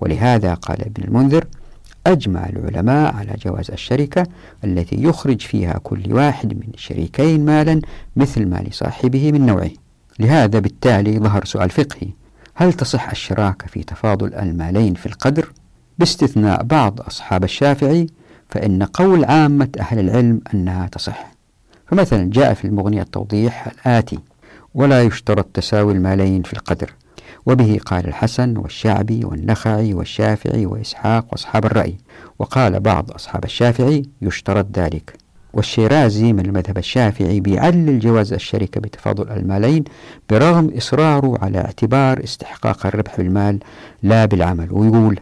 ولهذا قال ابن المنذر أجمع العلماء على جواز الشركة التي يخرج فيها كل واحد من الشريكين مالا مثل مال صاحبه من نوعه. لهذا بالتالي ظهر سؤال فقهي هل تصح الشراكة في تفاضل المالين في القدر؟ باستثناء بعض أصحاب الشافعي فإن قول عامة أهل العلم أنها تصح. فمثلا جاء في المغنية التوضيح الآتي ولا يشترط تساوي المالين في القدر. وبه قال الحسن والشعبي والنخعي والشافعي وإسحاق وأصحاب الرأي. وقال بعض أصحاب الشافعي يشترط ذلك. والشيرازي من المذهب الشافعي بيعلل جواز الشركة بتفاضل المالين برغم إصراره على اعتبار استحقاق الربح بالمال لا بالعمل. ويقول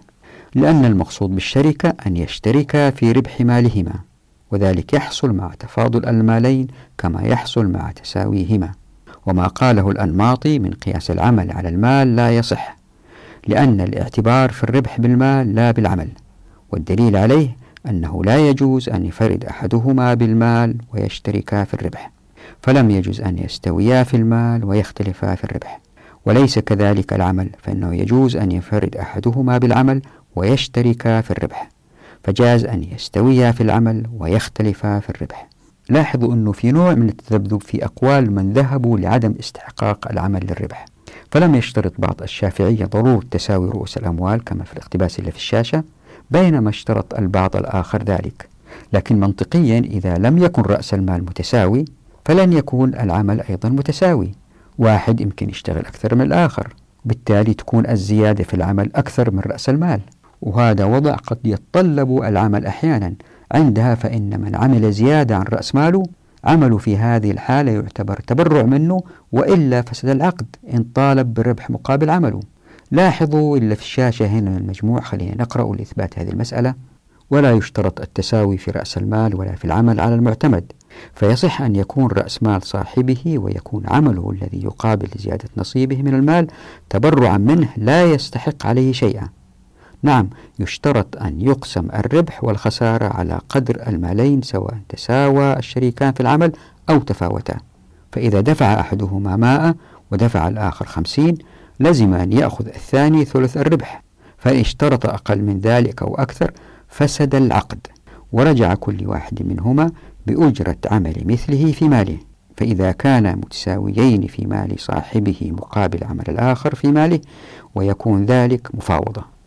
لأن المقصود بالشركة أن يشتركا في ربح مالهما. وذلك يحصل مع تفاضل المالين كما يحصل مع تساويهما. وما قاله الأنماطي من قياس العمل على المال لا يصح لأن الاعتبار في الربح بالمال لا بالعمل والدليل عليه أنه لا يجوز أن يفرد أحدهما بالمال ويشتركا في الربح فلم يجوز أن يستويا في المال ويختلفا في الربح. وليس كذلك العمل فإنه يجوز أن ينفرد أحدهما بالعمل ويشتركا في الربح. فجاز أن يستويا في العمل ويختلفا في الربح. لاحظوا أنه في نوع من التذبذب في أقوال من ذهبوا لعدم استحقاق العمل للربح فلم يشترط بعض الشافعية ضرورة تساوي رؤوس الأموال كما في الاقتباس اللي في الشاشة بينما اشترط البعض الآخر ذلك. لكن منطقيا إذا لم يكن رأس المال متساوي فلن يكون العمل أيضا متساوي. واحد يمكن يشتغل أكثر من الآخر بالتالي تكون الزيادة في العمل أكثر من رأس المال. وهذا وضع قد يتطلب العمل أحيانا. عندها فإن من عمل زيادة عن رأس ماله عمله في هذه الحالة يعتبر تبرع منه وإلا فسد العقد إن طالب بالربح مقابل عمله. لاحظوا اللي في الشاشة هنا المجموع خلينا نقرأ لإثبات هذه المسألة. ولا يشترط التساوي في رأس المال ولا في العمل على المعتمد. فيصح أن يكون رأس مال صاحبه ويكون عمله الذي يقابل زيادة نصيبه من المال تبرعا منه لا يستحق عليه شيئا. نعم يشترط أن يقسم الربح والخسارة على قدر المالين سواء تساوى الشريكان في العمل أو تفاوتا فإذا دفع أحدهما ماء ودفع الآخر خمسين لزم أن يأخذ الثاني ثلث الربح. فإن اشترط أقل من ذلك أو أكثر فسد العقد. ورجع كل واحد منهما بأجرة عمل مثله في ماله. فإذا كانا متساويين في مال صاحبه مقابل عمل الآخر في ماله ويكون ذلك مفاوضة.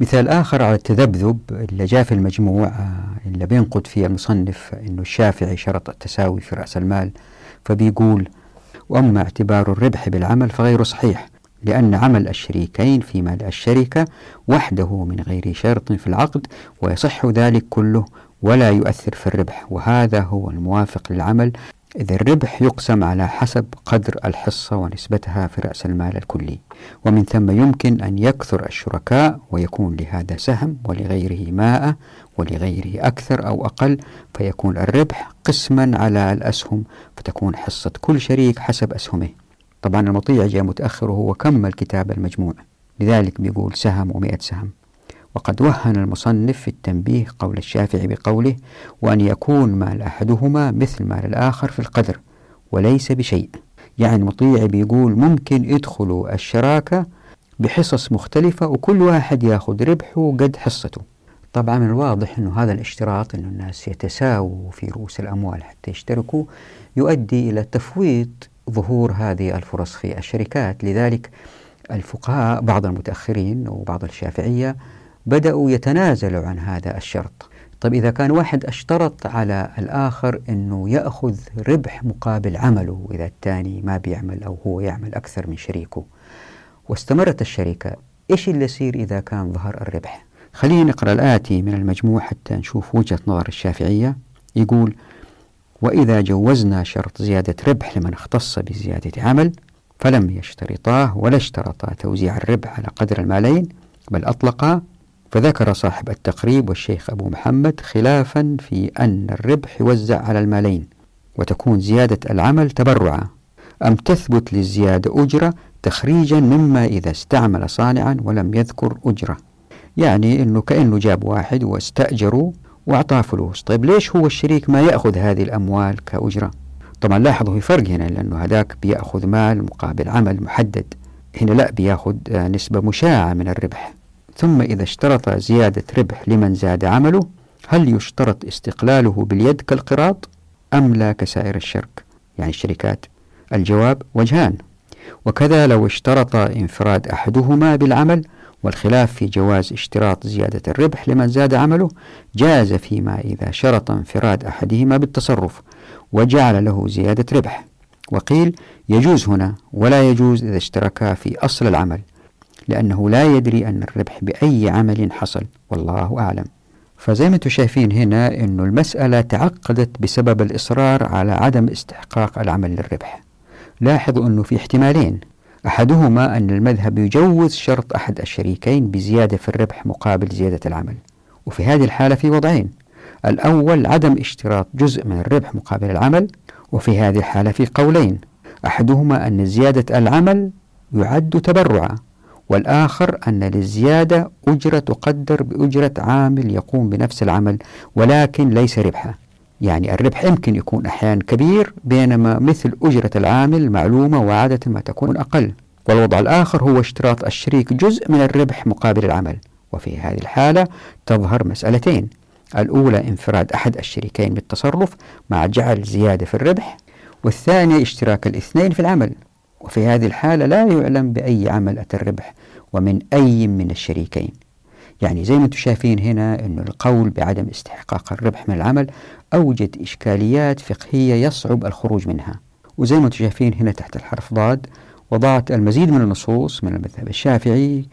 مثال آخر على التذبذب اللي جاء في المجموع آه، اللي بينقد فيه المصنف أنه الشافعي شرط التساوي في رأس المال فبيقول وأما اعتبار الربح بالعمل فغير صحيح لأن عمل الشريكين في مال الشركة وحده من غير شرط في العقد ويصح ذلك كله ولا يؤثر في الربح وهذا هو الموافق للعمل إذ الربح يقسم على حسب قدر الحصة ونسبتها في رأس المال الكلي ومن ثم يمكن أن يكثر الشركاء ويكون لهذا سهم ولغيره ماء ولغيره أكثر أو أقل فيكون الربح قسما على الأسهم فتكون حصة كل شريك حسب أسهمه. طبعا المطيع جاء متأخر وهو كمل كتاب المجموع لذلك بيقول سهم ومئة سهم. وقد وهن المصنف في التنبيه قول الشافعي بقوله وأن يكون مال أحدهما مثل مال الآخر في القدر وليس بشيء. يعني المطيع بيقول ممكن يدخلوا الشراكة بحصص مختلفة وكل واحد ياخذ ربحه قد حصته. طبعا من الواضح أنه هذا الاشتراط أن الناس يتساووا في رؤوس الأموال حتى يشتركوا يؤدي إلى تفويض ظهور هذه الفرص في الشركات. لذلك الفقهاء بعض المتأخرين وبعض الشافعية بدأوا يتنازلوا عن هذا الشرط. طيب إذا كان واحد اشترط على الآخر أنه يأخذ ربح مقابل عمله إذا الثاني ما بيعمل أو هو يعمل أكثر من شريكه واستمرت الشركة إيش اللي يصير إذا كان ظهر الربح؟ خلينا نقرأ الآتي من المجموع حتى نشوف وجهة نظر الشافعية. يقول وإذا جوزنا شرط زيادة ربح لمن اختص بزيادة عمل فلم يشترطاه ولا اشترطا توزيع الربح على قدر المالين بل أطلقا فذكر صاحب التقريب والشيخ أبو محمد خلافا في أن الربح يوزع على المالين وتكون زيادة العمل تبرعا. أم تثبت للزيادة أجرة تخريجا مما إذا استعمل صانعا ولم يذكر أجرة. يعني أنه كأنه جاب واحد واستأجروا وأعطاه فلوس. طيب ليش هو الشريك ما يأخذ هذه الأموال كأجرة؟ طبعا لاحظوا في فرق هنا لأنه هذاك بيأخذ مال مقابل عمل محدد. هنا لا بيأخذ نسبة مشاعة من الربح. ثم إذا اشترط زيادة ربح لمن زاد عمله هل يشترط استقلاله باليد كالقراط أم لا كسائر الشرك؟ يعني الشركات. الجواب وجهان. وكذا لو اشترط انفراد أحدهما بالعمل والخلاف في جواز اشتراط زيادة الربح لمن زاد عمله جاز فيما إذا شرط انفراد أحدهما بالتصرف وجعل له زيادة ربح. وقيل يجوز هنا ولا يجوز إذا اشتركا في أصل العمل. لأنه لا يدري أن الربح بأي عمل حصل. والله أعلم. فزي ما أنتم شايفين هنا أنه المسألة تعقدت بسبب الإصرار على عدم استحقاق العمل للربح. لاحظوا أنه في احتمالين. أحدهما أن المذهب يجوز شرط أحد الشريكين بزيادة في الربح مقابل زيادة العمل. وفي هذه الحالة في وضعين. الأول عدم اشتراط جزء من الربح مقابل العمل وفي هذه الحالة في قولين. أحدهما أن زيادة العمل يعد تبرعا. والآخر أن للزيادة أجرة تقدر بأجرة عامل يقوم بنفس العمل ولكن ليس ربحا. يعني الربح يمكن يكون أحيانا كبير بينما مثل أجرة العامل معلومة وعادة ما تكون أقل. والوضع الآخر هو اشتراط الشريك جزء من الربح مقابل العمل. وفي هذه الحالة تظهر مسألتين. الأولى انفراد أحد الشريكين بالتصرف مع جعل زيادة في الربح والثانية اشتراك الاثنين في العمل. وفي هذه الحالة لا يعلم بأي عمل أتى الربح. ومن أي من الشريكين. يعني زي ما أنتم شايفين هنا أن القول بعدم استحقاق الربح من العمل أوجد إشكاليات فقهية يصعب الخروج منها. وزي ما أنتم شايفين هنا تحت الحرف ضاد وضعت المزيد من النصوص من المذهب الشافعي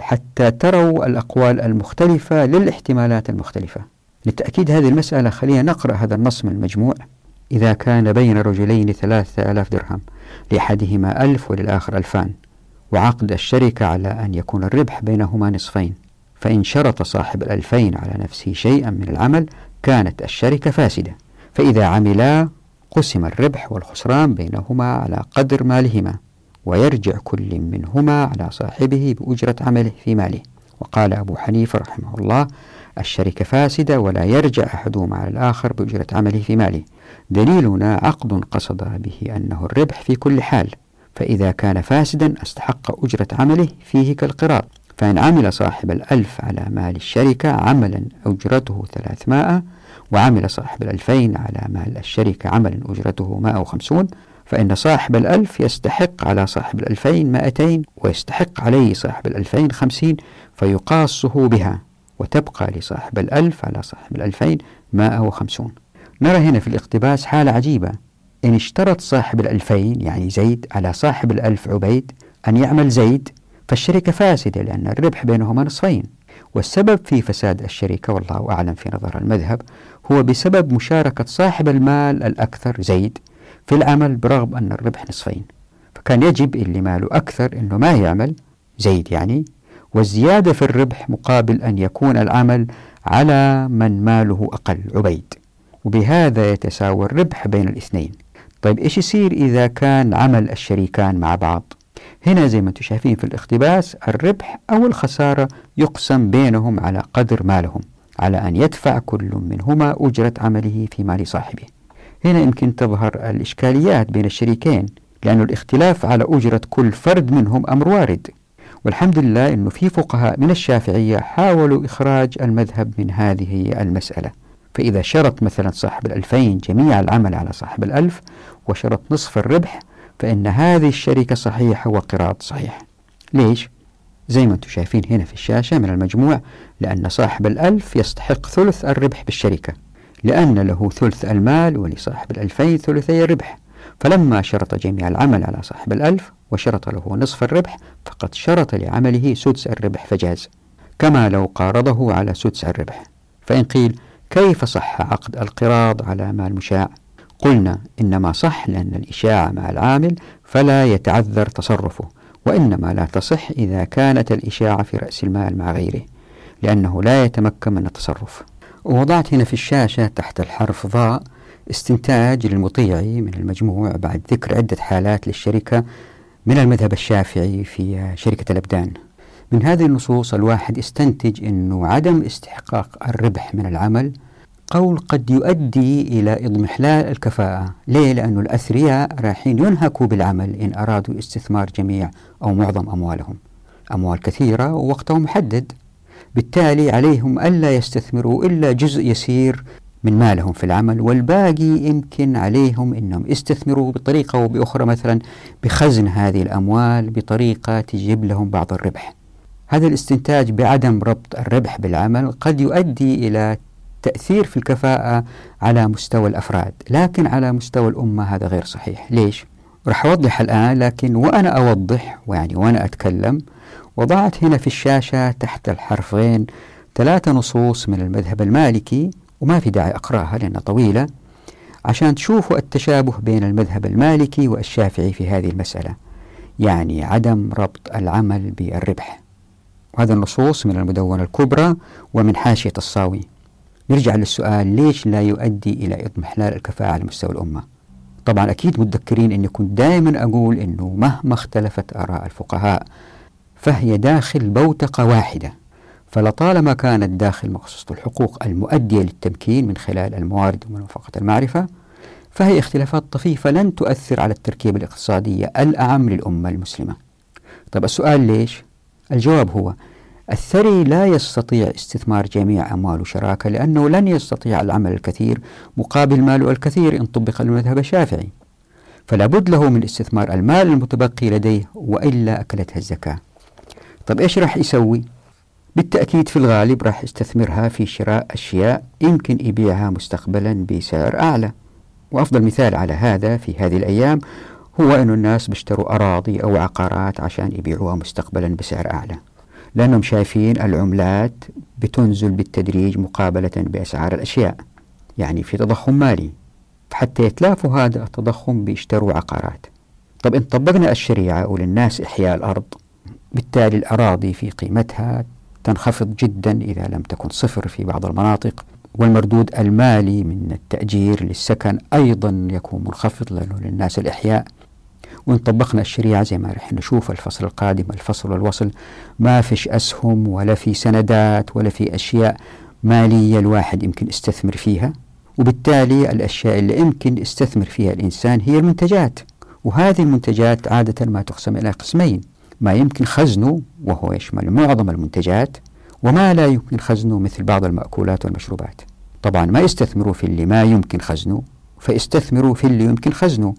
حتى تروا الأقوال المختلفة للاحتمالات المختلفة. لتأكيد هذه المسألة خلينا نقرأ هذا النص من المجموع. إذا كان بين رجلين ثلاثة آلاف درهم لأحدهما ألف وللآخر ألفان. وعقد الشركة على أن يكون الربح بينهما نصفين. فإن شرط صاحب الألفين على نفسه شيئا من العمل كانت الشركة فاسدة. فإذا عملا قسم الربح والخسران بينهما على قدر مالهما ويرجع كل منهما على صاحبه بأجرة عمله في ماله. وقال أبو حنيفة رحمه الله الشركة فاسدة ولا يرجع أحدهما على الآخر بأجرة عمله في ماله. دليلنا عقد قصد به أنه الربح في كل حال. فإذا كان فاسدا أستحق أجرة عمله فيه كالقراط فإن عمل صاحب الألف على مال الشركة عملا أجرته ثلاثمائة وعمل صاحب الألفين على مال الشركة عملا أجرته مائة وخمسون فإن صاحب الألف يستحق على صاحب الألفين مائتين ويستحق عليه صاحب الألفين خمسين فيقاصه بها وتبقى لصاحب الألف على صاحب الألفين مائة وخمسون. نرى هنا في الاقتباس حالة عجيبة. إن اشترط صاحب الألفين يعني زيد على صاحب الألف عبيد أن يعمل زيد فالشركة فاسدة لأن الربح بينهما نصفين. والسبب في فساد الشركة والله أعلم في نظر المذهب هو بسبب مشاركة صاحب المال الأكثر زيد في العمل برغم أن الربح نصفين. فكان يجب اللي ماله أكثر أنه ما يعمل زيد يعني والزيادة في الربح مقابل أن يكون العمل على من ماله أقل عبيد. وبهذا يتساوى الربح بين الاثنين. طيب إيش يصير إذا كان عمل الشريكان مع بعض؟ هنا زي ما أنتم شايفين في الاقتباس الربح أو الخسارة يقسم بينهم على قدر مالهم على أن يدفع كل منهما أجرة عمله في مال صاحبه. هنا يمكن تظهر الإشكاليات بين الشريكين لأن الاختلاف على أجرة كل فرد منهم أمر وارد. والحمد لله أنه في فقهاء من الشافعية حاولوا إخراج المذهب من هذه المسألة. فإذا شرط مثلا صاحب الألفين جميع العمل على صاحب الألف وشرط نصف الربح فإن هذه الشركة صحيحة وقراط صحيح. ليش؟ زي ما أنتم شايفين هنا في الشاشة من المجموع لأن صاحب الألف يستحق ثلث الربح بالشركة لأن له ثلث المال ولصاحب الألفين ثلثي الربح. فلما شرط جميع العمل على صاحب الألف وشرط له نصف الربح فقد شرط لعمله سدس الربح فجاز كما لو قارضه على سدس الربح. فإن قيل كيف صح عقد القراض على مال مشاع؟ قلنا إنما صح لأن الإشاعة مع العامل فلا يتعذر تصرفه وإنما لا تصح إذا كانت الإشاعة في رأس المال مع غيره لأنه لا يتمكن من التصرف. ووضعت هنا في الشاشة تحت الحرف ضاء استنتاج للمطيعي من المجموع بعد ذكر عدة حالات للشركة من المذهب الشافعي في شركة الأبدان. من هذه النصوص الواحد استنتج أنه عدم استحقاق الربح من العمل قول قد يؤدي إلى إضمحلال الكفاءة. ليه؟ لأن الأثرياء رايحين ينهكوا بالعمل إن أرادوا استثمار جميع أو معظم أموالهم. أموال كثيرة ووقتهم محدد. بالتالي عليهم ألا يستثمروا إلا جزء يسير من مالهم في العمل والباقي يمكن عليهم أنهم يستثمروا بطريقة أو بأخرى مثلا بخزن هذه الأموال بطريقة تجيب لهم بعض الربح. هذا الاستنتاج بعدم ربط الربح بالعمل قد يؤدي إلى تأثير في الكفاءة على مستوى الأفراد لكن على مستوى الأمة هذا غير صحيح ليش؟ راح أوضح الآن لكن وأنا أوضح ويعني وأنا أتكلم وضعت هنا في الشاشة تحت الحرفين ثلاثة نصوص من المذهب المالكي وما في داعي أقرأها لأنها طويلة عشان تشوفوا التشابه بين المذهب المالكي والشافعي في هذه المسألة يعني عدم ربط العمل بالربح وهذا النصوص من المدونة الكبرى ومن حاشية الصاوي. نرجع للسؤال ليش لا يؤدي إلى إضمحلال الكفاءة على مستوى الأمة؟ طبعا أكيد متذكرين أني كنت دائما أقول أنه مهما اختلفت آراء الفقهاء فهي داخل بوتقة واحدة فلطالما كانت داخل مقصوصة الحقوق المؤدية للتمكين من خلال الموارد ومنفقة المعرفة فهي اختلافات طفيفة لن تؤثر على التركيبة الاقتصادية الأعم للأمة المسلمة. طيب السؤال ليش؟ الجواب هو الثري لا يستطيع استثمار جميع أمواله شراكة لأنه لن يستطيع العمل الكثير مقابل ماله الكثير إن طبق المذهب الشافعي. فلا بد له من استثمار المال المتبقي لديه وإلا أكلتها الزكاة. طيب إيش راح يسوي؟ بالتأكيد في الغالب راح يستثمرها في شراء أشياء يمكن يبيعها مستقبلا بسعر أعلى. وأفضل مثال على هذا في هذه الأيام هو أن الناس بيشتروا أراضي أو عقارات عشان يبيعوها مستقبلا بسعر أعلى. لأنهم شايفين العملات بتنزل بالتدريج مقابلة بأسعار الأشياء. يعني في تضخم مالي. حتى يتلافوا هذا التضخم بيشتروا عقارات. طب إن طبقنا الشريعة وللناس إحياء الأرض بالتالي الأراضي في قيمتها تنخفض جدا إذا لم تكن صفر في بعض المناطق. والمردود المالي من التأجير للسكن أيضا يكون منخفض لأنه للناس الإحياء. وإن طبقنا الشريعة زي ما رح نشوف الفصل القادم الفصل والوصل ما فيش أسهم ولا في سندات ولا في أشياء مالية الواحد يمكن يستثمر فيها وبالتالي الأشياء اللي يمكن يستثمر فيها الإنسان هي المنتجات. وهذه المنتجات عادة ما تقسم إلى قسمين ما يمكن خزنه وهو يشمل معظم المنتجات وما لا يمكن خزنه مثل بعض المأكولات والمشروبات. طبعا ما يستثمروا في اللي ما يمكن خزنه فاستثمروا في اللي يمكن خزنه.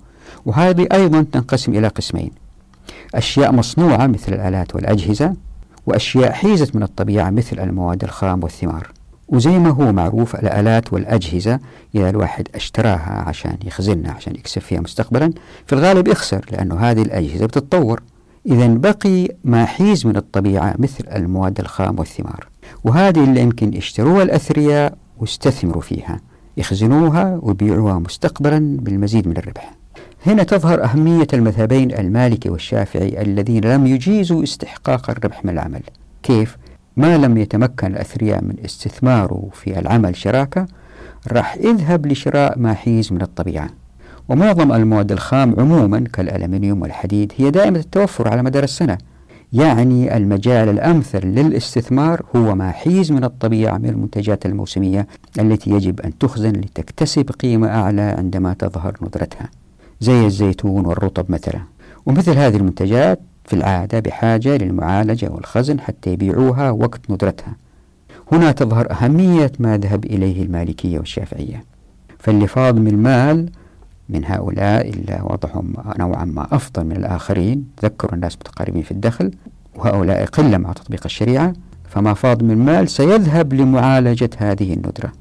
وهذه أيضا تنقسم إلى قسمين أشياء مصنوعة مثل الآلات والأجهزة وأشياء حيزت من الطبيعة مثل المواد الخام والثمار. وزي ما هو معروف الآلات والأجهزة إذا الواحد اشتراها عشان يخزنها عشان يكسب فيها مستقبلا في الغالب يخسر لأنه هذه الأجهزة بتتطور. إذا بقي ما حيز من الطبيعة مثل المواد الخام والثمار. وهذه اللي يمكن يشتروها الأثرياء واستثمروا فيها. يخزنوها ويبيعوها مستقبلا بالمزيد من الربح. هنا تظهر أهمية المذهبين المالكي والشافعي الذين لم يجيزوا استحقاق الربح من العمل. كيف؟ ما لم يتمكن الأثرياء من استثماره في العمل شراكة راح يذهب لشراء ما حيز من الطبيعة. ومعظم المواد الخام عموما كالألمنيوم والحديد هي دائمة التوفر على مدار السنة. يعني المجال الأمثل للاستثمار هو ما حيز من الطبيعة من المنتجات الموسمية التي يجب أن تخزن لتكتسب قيمة أعلى عندما تظهر ندرتها. زي الزيتون والرطب مثلا. ومثل هذه المنتجات في العادة بحاجة للمعالجة والخزن حتى يبيعوها وقت ندرتها. هنا تظهر أهمية ما ذهب إليه المالكية والشافعية. فاللي فاض من المال من هؤلاء إلا وضعهم نوعا ما أفضل من الآخرين. تذكروا الناس متقاربين في الدخل وهؤلاء قلة مع تطبيق الشريعة. فما فاض من مال سيذهب لمعالجة هذه الندرة.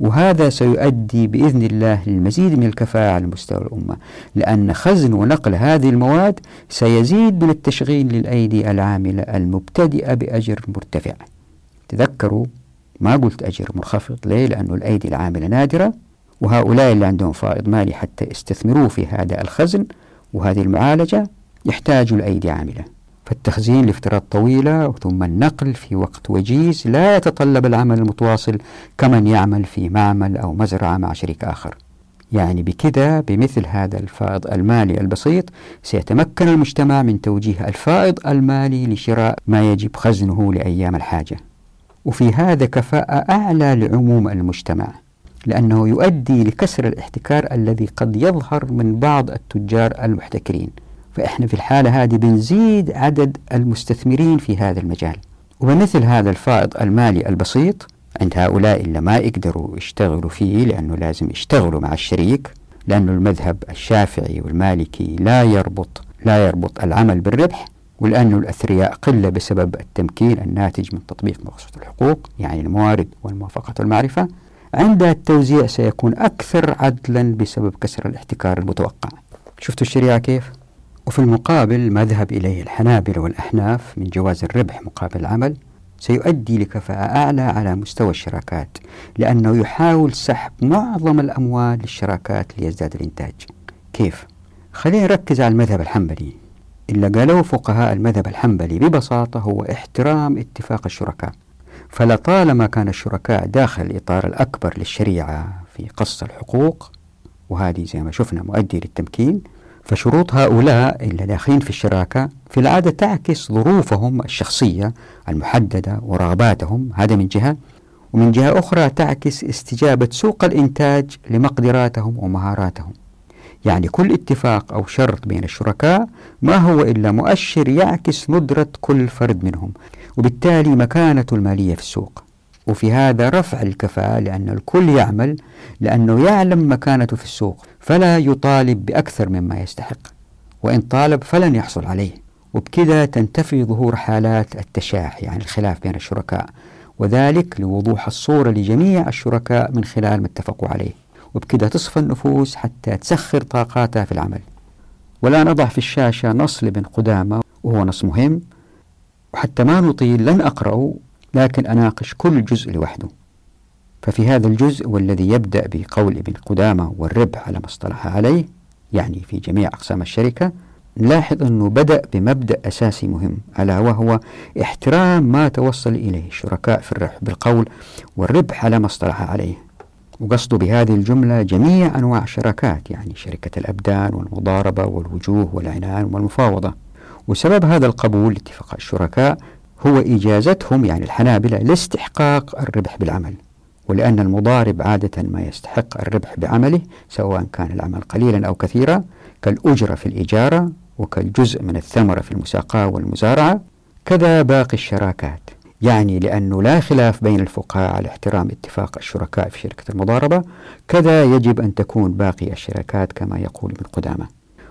وهذا سيؤدي بإذن الله للمزيد من الكفاءة على مستوى الأمة لأن خزن ونقل هذه المواد سيزيد من التشغيل للأيدي العاملة المبتدئة بأجر مرتفع تذكروا ما قلت أجر منخفض ليه؟ لأن الأيدي العاملة نادرة وهؤلاء اللي عندهم فائض مالي حتى يستثمروه في هذا الخزن وهذه المعالجة يحتاجوا لأيدي عاملة فالتخزين لفترات طويلة ثم النقل في وقت وجيز لا يتطلب العمل المتواصل كمن يعمل في معمل أو مزرعة مع شريك آخر. يعني بكذا بمثل هذا الفائض المالي البسيط سيتمكن المجتمع من توجيه الفائض المالي لشراء ما يجب خزنه لأيام الحاجة. وفي هذا كفاءة أعلى لعموم المجتمع لأنه يؤدي لكسر الاحتكار الذي قد يظهر من بعض التجار المحتكرين. فإحنا في الحالة هذه بنزيد عدد المستثمرين في هذا المجال. وبمثل هذا الفائض المالي البسيط عند هؤلاء اللي ما يقدروا يشتغلوا فيه لأنه لازم يشتغلوا مع الشريك لأنه المذهب الشافعي والمالكي لا يربط لا يربط العمل بالربح ولأنه الأثرياء قلة بسبب التمكين الناتج من تطبيق مقصود الحقوق يعني الموارد والموافقة والمعرفة عند التوزيع سيكون أكثر عدلا بسبب كسر الاحتكار المتوقع. شفتوا الشريعة كيف؟ وفي المقابل ما ذهب إليه الحنابلة والأحناف من جواز الربح مقابل العمل سيؤدي لكفاءة أعلى على مستوى الشراكات لأنه يحاول سحب معظم الأموال للشراكات ليزداد الإنتاج. كيف؟ خلينا نركز على المذهب الحنبلي. إلا قالوا فقهاء المذهب الحنبلي ببساطة هو احترام اتفاق الشركاء. فلطالما كان الشركاء داخل الإطار الأكبر للشريعة في قص الحقوق وهذه زي ما شفنا مؤدي للتمكين فشروط هؤلاء اللي داخلين في الشراكة في العادة تعكس ظروفهم الشخصية المحددة ورغباتهم. هذا من جهة. ومن جهة أخرى تعكس استجابة سوق الإنتاج لمقدراتهم ومهاراتهم. يعني كل اتفاق أو شرط بين الشركاء ما هو إلا مؤشر يعكس ندرة كل فرد منهم. وبالتالي مكانته المالية في السوق. وفي هذا رفع الكفاءة لأن الكل يعمل لأنه يعلم مكانته في السوق فلا يطالب بأكثر مما يستحق. وإن طالب فلن يحصل عليه. وبكذا تنتفي ظهور حالات التشاح يعني الخلاف بين الشركاء. وذلك لوضوح الصورة لجميع الشركاء من خلال ما اتفقوا عليه. وبكذا تصفى النفوس حتى تسخر طاقاتها في العمل. والآن أضع في الشاشة نص لابن قدامة وهو نص مهم. وحتى ما نطيل لن أقرأه لكن أناقش كل جزء لوحده. ففي هذا الجزء والذي يبدأ بقول ابن قدامة والربح على ما اصطلح عليه يعني في جميع أقسام الشركة نلاحظ أنه بدأ بمبدأ أساسي مهم ألا وهو احترام ما توصل إليه الشركاء في الربح بالقول والربح على ما اصطلح عليه. وقصده بهذه الجملة جميع أنواع الشراكات يعني شركة الأبدان والمضاربة والوجوه والعنان والمفاوضة. وسبب هذا القبول لاتفاق الشركاء هو إجازتهم يعني الحنابلة لاستحقاق الربح بالعمل. ولأن المضارب عادة ما يستحق الربح بعمله سواء كان العمل قليلا أو كثيرا كالأجرة في الإجارة وكالجزء من الثمرة في المساقاة والمزارعة كذا باقي الشراكات. يعني لأنه لا خلاف بين الفقهاء على احترام اتفاق الشركاء في شركة المضاربة كذا يجب أن تكون باقي الشراكات كما يقول ابن قدامة.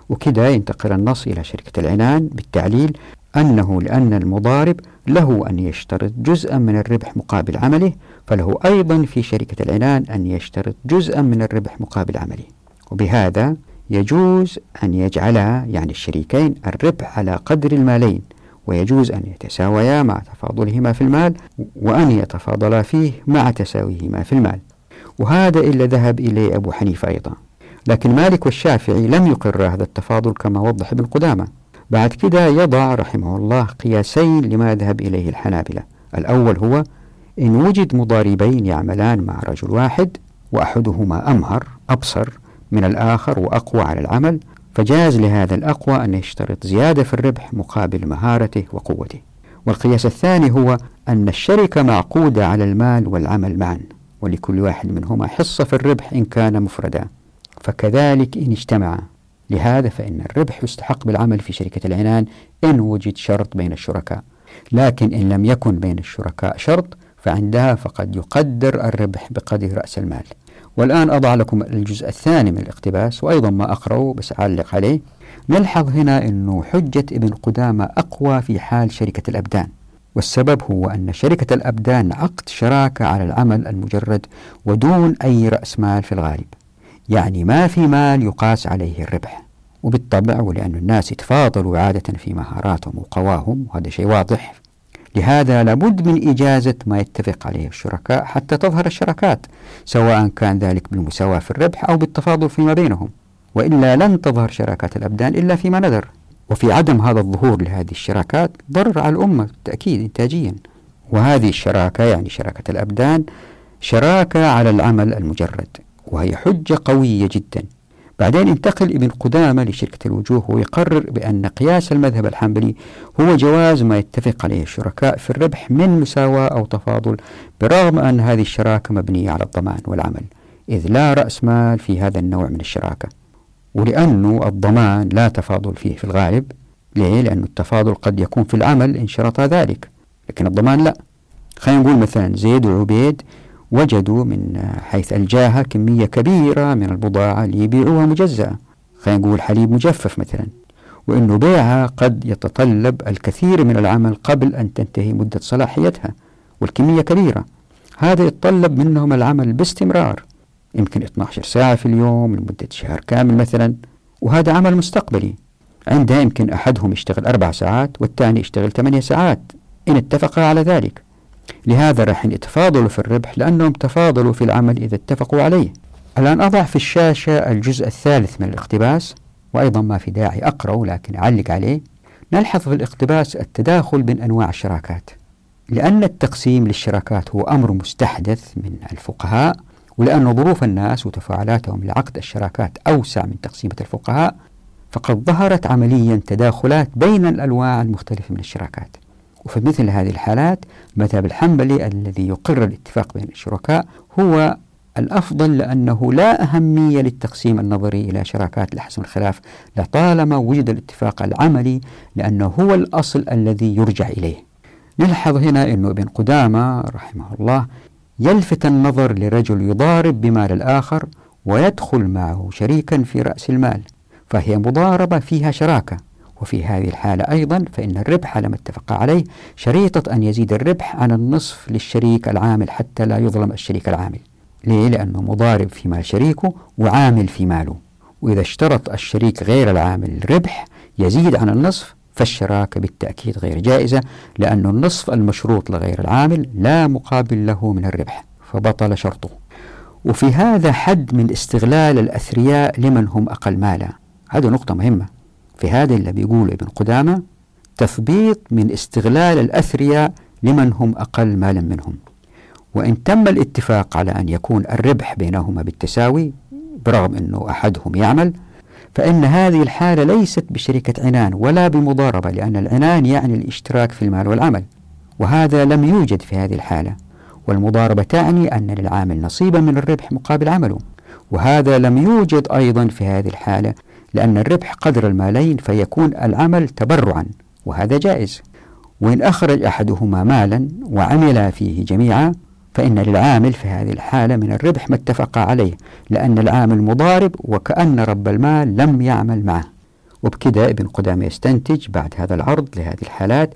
وكذا ينتقل النص إلى شركة العنان بالتعليل أنه لأن المضارب له أن يشترط جزءا من الربح مقابل عمله فله أيضا في شركة العنان أن يشترط جزءا من الربح مقابل عمله. وبهذا يجوز أن يجعلا يعني الشريكين الربح على قدر المالين ويجوز أن يتساويا مع تفاضلهما في المال وأن يتفاضلا فيه مع تساويهما في المال. وهذا إلا ذهب إليه أبو حنيفة أيضا. لكن مالك والشافعي لم يقر هذا التفاضل كما وضح ابن قدامة. بعد كده يضع رحمه الله قياسين لما ذهب إليه الحنابلة. الأول هو إن وجد مضاربين يعملان مع رجل واحد وأحدهما أمهر أبصر من الآخر وأقوى على العمل فجاز لهذا الأقوى أن يشترط زيادة في الربح مقابل مهارته وقوته. والقياس الثاني هو أن الشركة معقودة على المال والعمل معا ولكل واحد منهما حصة في الربح إن كان مفردا. فكذلك إن اجتمعا لهذا فإن الربح يستحق بالعمل في شركة العنان إن وجد شرط بين الشركاء. لكن إن لم يكن بين الشركاء شرط فعندها فقد يقدر الربح بقدر رأس المال. والآن أضع لكم الجزء الثاني من الاقتباس وأيضا ما أقرأه بس أعلق عليه. نلحظ هنا أنه حجة ابن قدامة أقوى في حال شركة الأبدان. والسبب هو أن شركة الأبدان عقد شراكة على العمل المجرد ودون أي رأس مال في الغالب. يعني ما في مال يقاس عليه الربح. وبالطبع ولأن الناس يتفاضلوا عادة في مهاراتهم وقواهم وهذا شيء واضح. لهذا لابد من إجازة ما يتفق عليه الشركاء حتى تظهر الشراكات سواء كان ذلك بالمساواة في الربح أو بالتفاضل فيما بينهم. وإلا لن تظهر شراكات الأبدان إلا فيما نذر. وفي عدم هذا الظهور لهذه الشراكات ضرر على الأمة بالتأكيد إنتاجيا. وهذه الشراكة يعني شراكة الأبدان شراكة على العمل المجرد. وهي حجة قوية جدا. بعدين انتقل ابن قدامة لشركة الوجوه ويقرر بأن قياس المذهب الحنبلي هو جواز ما يتفق عليه الشركاء في الربح من مساواة أو تفاضل برغم أن هذه الشراكة مبنية على الضمان والعمل. إذ لا رأس مال في هذا النوع من الشراكة. ولأنه الضمان لا تفاضل فيه في الغالب. ليه؟ لأن التفاضل قد يكون في العمل إن شرط ذلك لكن الضمان لا. خلينا نقول مثلا زيد وعبيد وجدوا من حيث الجاهة كمية كبيرة من البضاعة ليبيعوها مجزأة. خلينا نقول حليب مجفف مثلا. وأنه بيعها قد يتطلب الكثير من العمل قبل أن تنتهي مدة صلاحيتها والكمية كبيرة. هذا يتطلب منهم العمل باستمرار. يمكن 12 ساعة في اليوم لمدة شهر كامل مثلا. وهذا عمل مستقبلي. عندها يمكن أحدهم يشتغل أربع ساعات والثاني يشتغل ثمانية ساعات. إن اتفقا على ذلك. لهذا راح يتفاضلوا في الربح لأنهم تفاضلوا في العمل إذا اتفقوا عليه. الآن أضع في الشاشة الجزء الثالث من الاقتباس وأيضا ما في داعي أقرأه لكن أعلق عليه. نلحظ في الاقتباس التداخل بين أنواع الشراكات لأن التقسيم للشراكات هو أمر مستحدث من الفقهاء ولأن ظروف الناس وتفاعلاتهم لعقد الشراكات أوسع من تقسيمة الفقهاء فقد ظهرت عمليا تداخلات بين الأنواع المختلفة من الشراكات. وفي مثل هذه الحالات المذهب الحنبلي الذي يقر الاتفاق بين الشركاء هو الأفضل لأنه لا أهمية للتقسيم النظري إلى شراكات لحسم الخلاف لطالما وجد الاتفاق العملي لأنه هو الأصل الذي يرجع إليه. نلحظ هنا أن ابن قدامة رحمه الله يلفت النظر لرجل يضارب بمال الآخر ويدخل معه شريكا في رأس المال فهي مضاربة فيها شراكة. وفي هذه الحالة. أيضا فإن الربح على ما اتفق عليه شريطة أن يزيد الربح عن النصف للشريك العامل حتى لا يظلم الشريك العامل. ليه؟ لأنه مضارب في مال شريكه وعامل في ماله. وإذا اشترط الشريك غير العامل الربح يزيد عن النصف فالشراكة بالتأكيد غير جائزة لأن النصف المشروط لغير العامل لا مقابل له من الربح فبطل شرطه. وفي هذا حد من استغلال الأثرياء لمن هم أقل مالا. هذه نقطة مهمة. في هذا اللي بيقول ابن قدامة تثبيط من استغلال الأثرياء لمن هم أقل مالا منهم. وإن تم الاتفاق على أن يكون الربح بينهما بالتساوي برغم أنه أحدهم يعمل فإن هذه الحالة ليست بشركة عنان ولا بمضاربة لأن العنان يعني الاشتراك في المال والعمل وهذا لم يوجد في هذه الحالة. والمضاربة تعني أن للعامل نصيبا من الربح مقابل عمله وهذا لم يوجد أيضا في هذه الحالة. لأن الربح قدر المالين فيكون العمل تبرعا وهذا جائز. وإن أخرج أحدهما مالا وعمل فيه جميعا فإن للعامل في هذه الحالة من الربح ما اتفق عليه لأن العامل مضارب وكأن رب المال لم يعمل معه. وبكذا ابن قدامة يستنتج بعد هذا العرض لهذه الحالات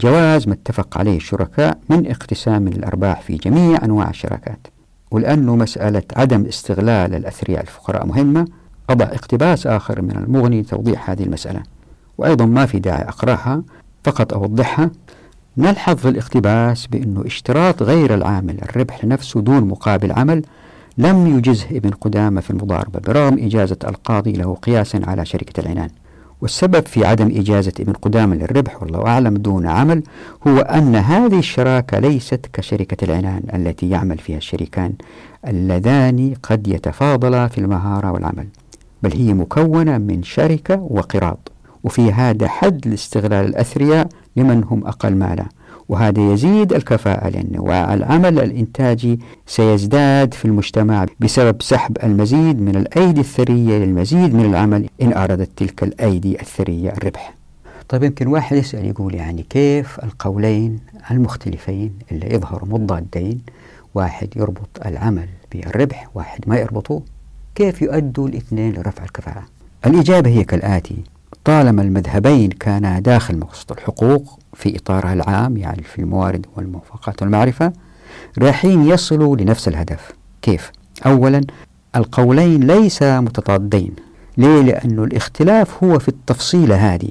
جواز ما اتفق عليه الشركاء من اقتسام الأرباح في جميع أنواع الشراكات ولأنه مسألة عدم استغلال الأثرياء الفقراء مهمة. أضع اقتباس آخر من المغني لتوضيح هذه المسألة. وأيضا ما في داعي أقرأها فقط أوضحها. نلحظ في الاقتباس بأنه اشتراط غير العامل الربح لنفسه دون مقابل عمل لم يجزه ابن قدامة في المضاربة برغم إجازة القاضي له قياسا على شركة العنان. والسبب في عدم إجازة ابن قدامة للربح والله أعلم دون عمل هو أن هذه الشراكة ليست كشركة العنان التي يعمل فيها الشريكان اللذان قد يتفاضلا في المهارة والعمل. بل هي مكونة من شركة وقراض وفي هذا حد لاستغلال الأثرياء لمن هم أقل مالا. وهذا يزيد الكفاءة لأن العمل الإنتاجي سيزداد في المجتمع بسبب سحب المزيد من الأيدي الثرية للمزيد من العمل إن أرادت تلك الأيدي الثرية الربح. طيب يمكن واحد يسأل يقول يعني كيف القولين المختلفين اللي يظهروا مضادين؟ واحد يربط العمل بالربح واحد ما يربطه كيف يؤدوا الاثنين لرفع الكفاءة؟ الإجابة هي كالآتي طالما المذهبين كانا داخل مقصد الحقوق في إطارها العام يعني في الموارد والموافقات والمعرفة رايحين يصلوا لنفس الهدف. كيف؟ أولا القولين ليس متضادين ليه؟ لأن الاختلاف هو في التفصيلة هذه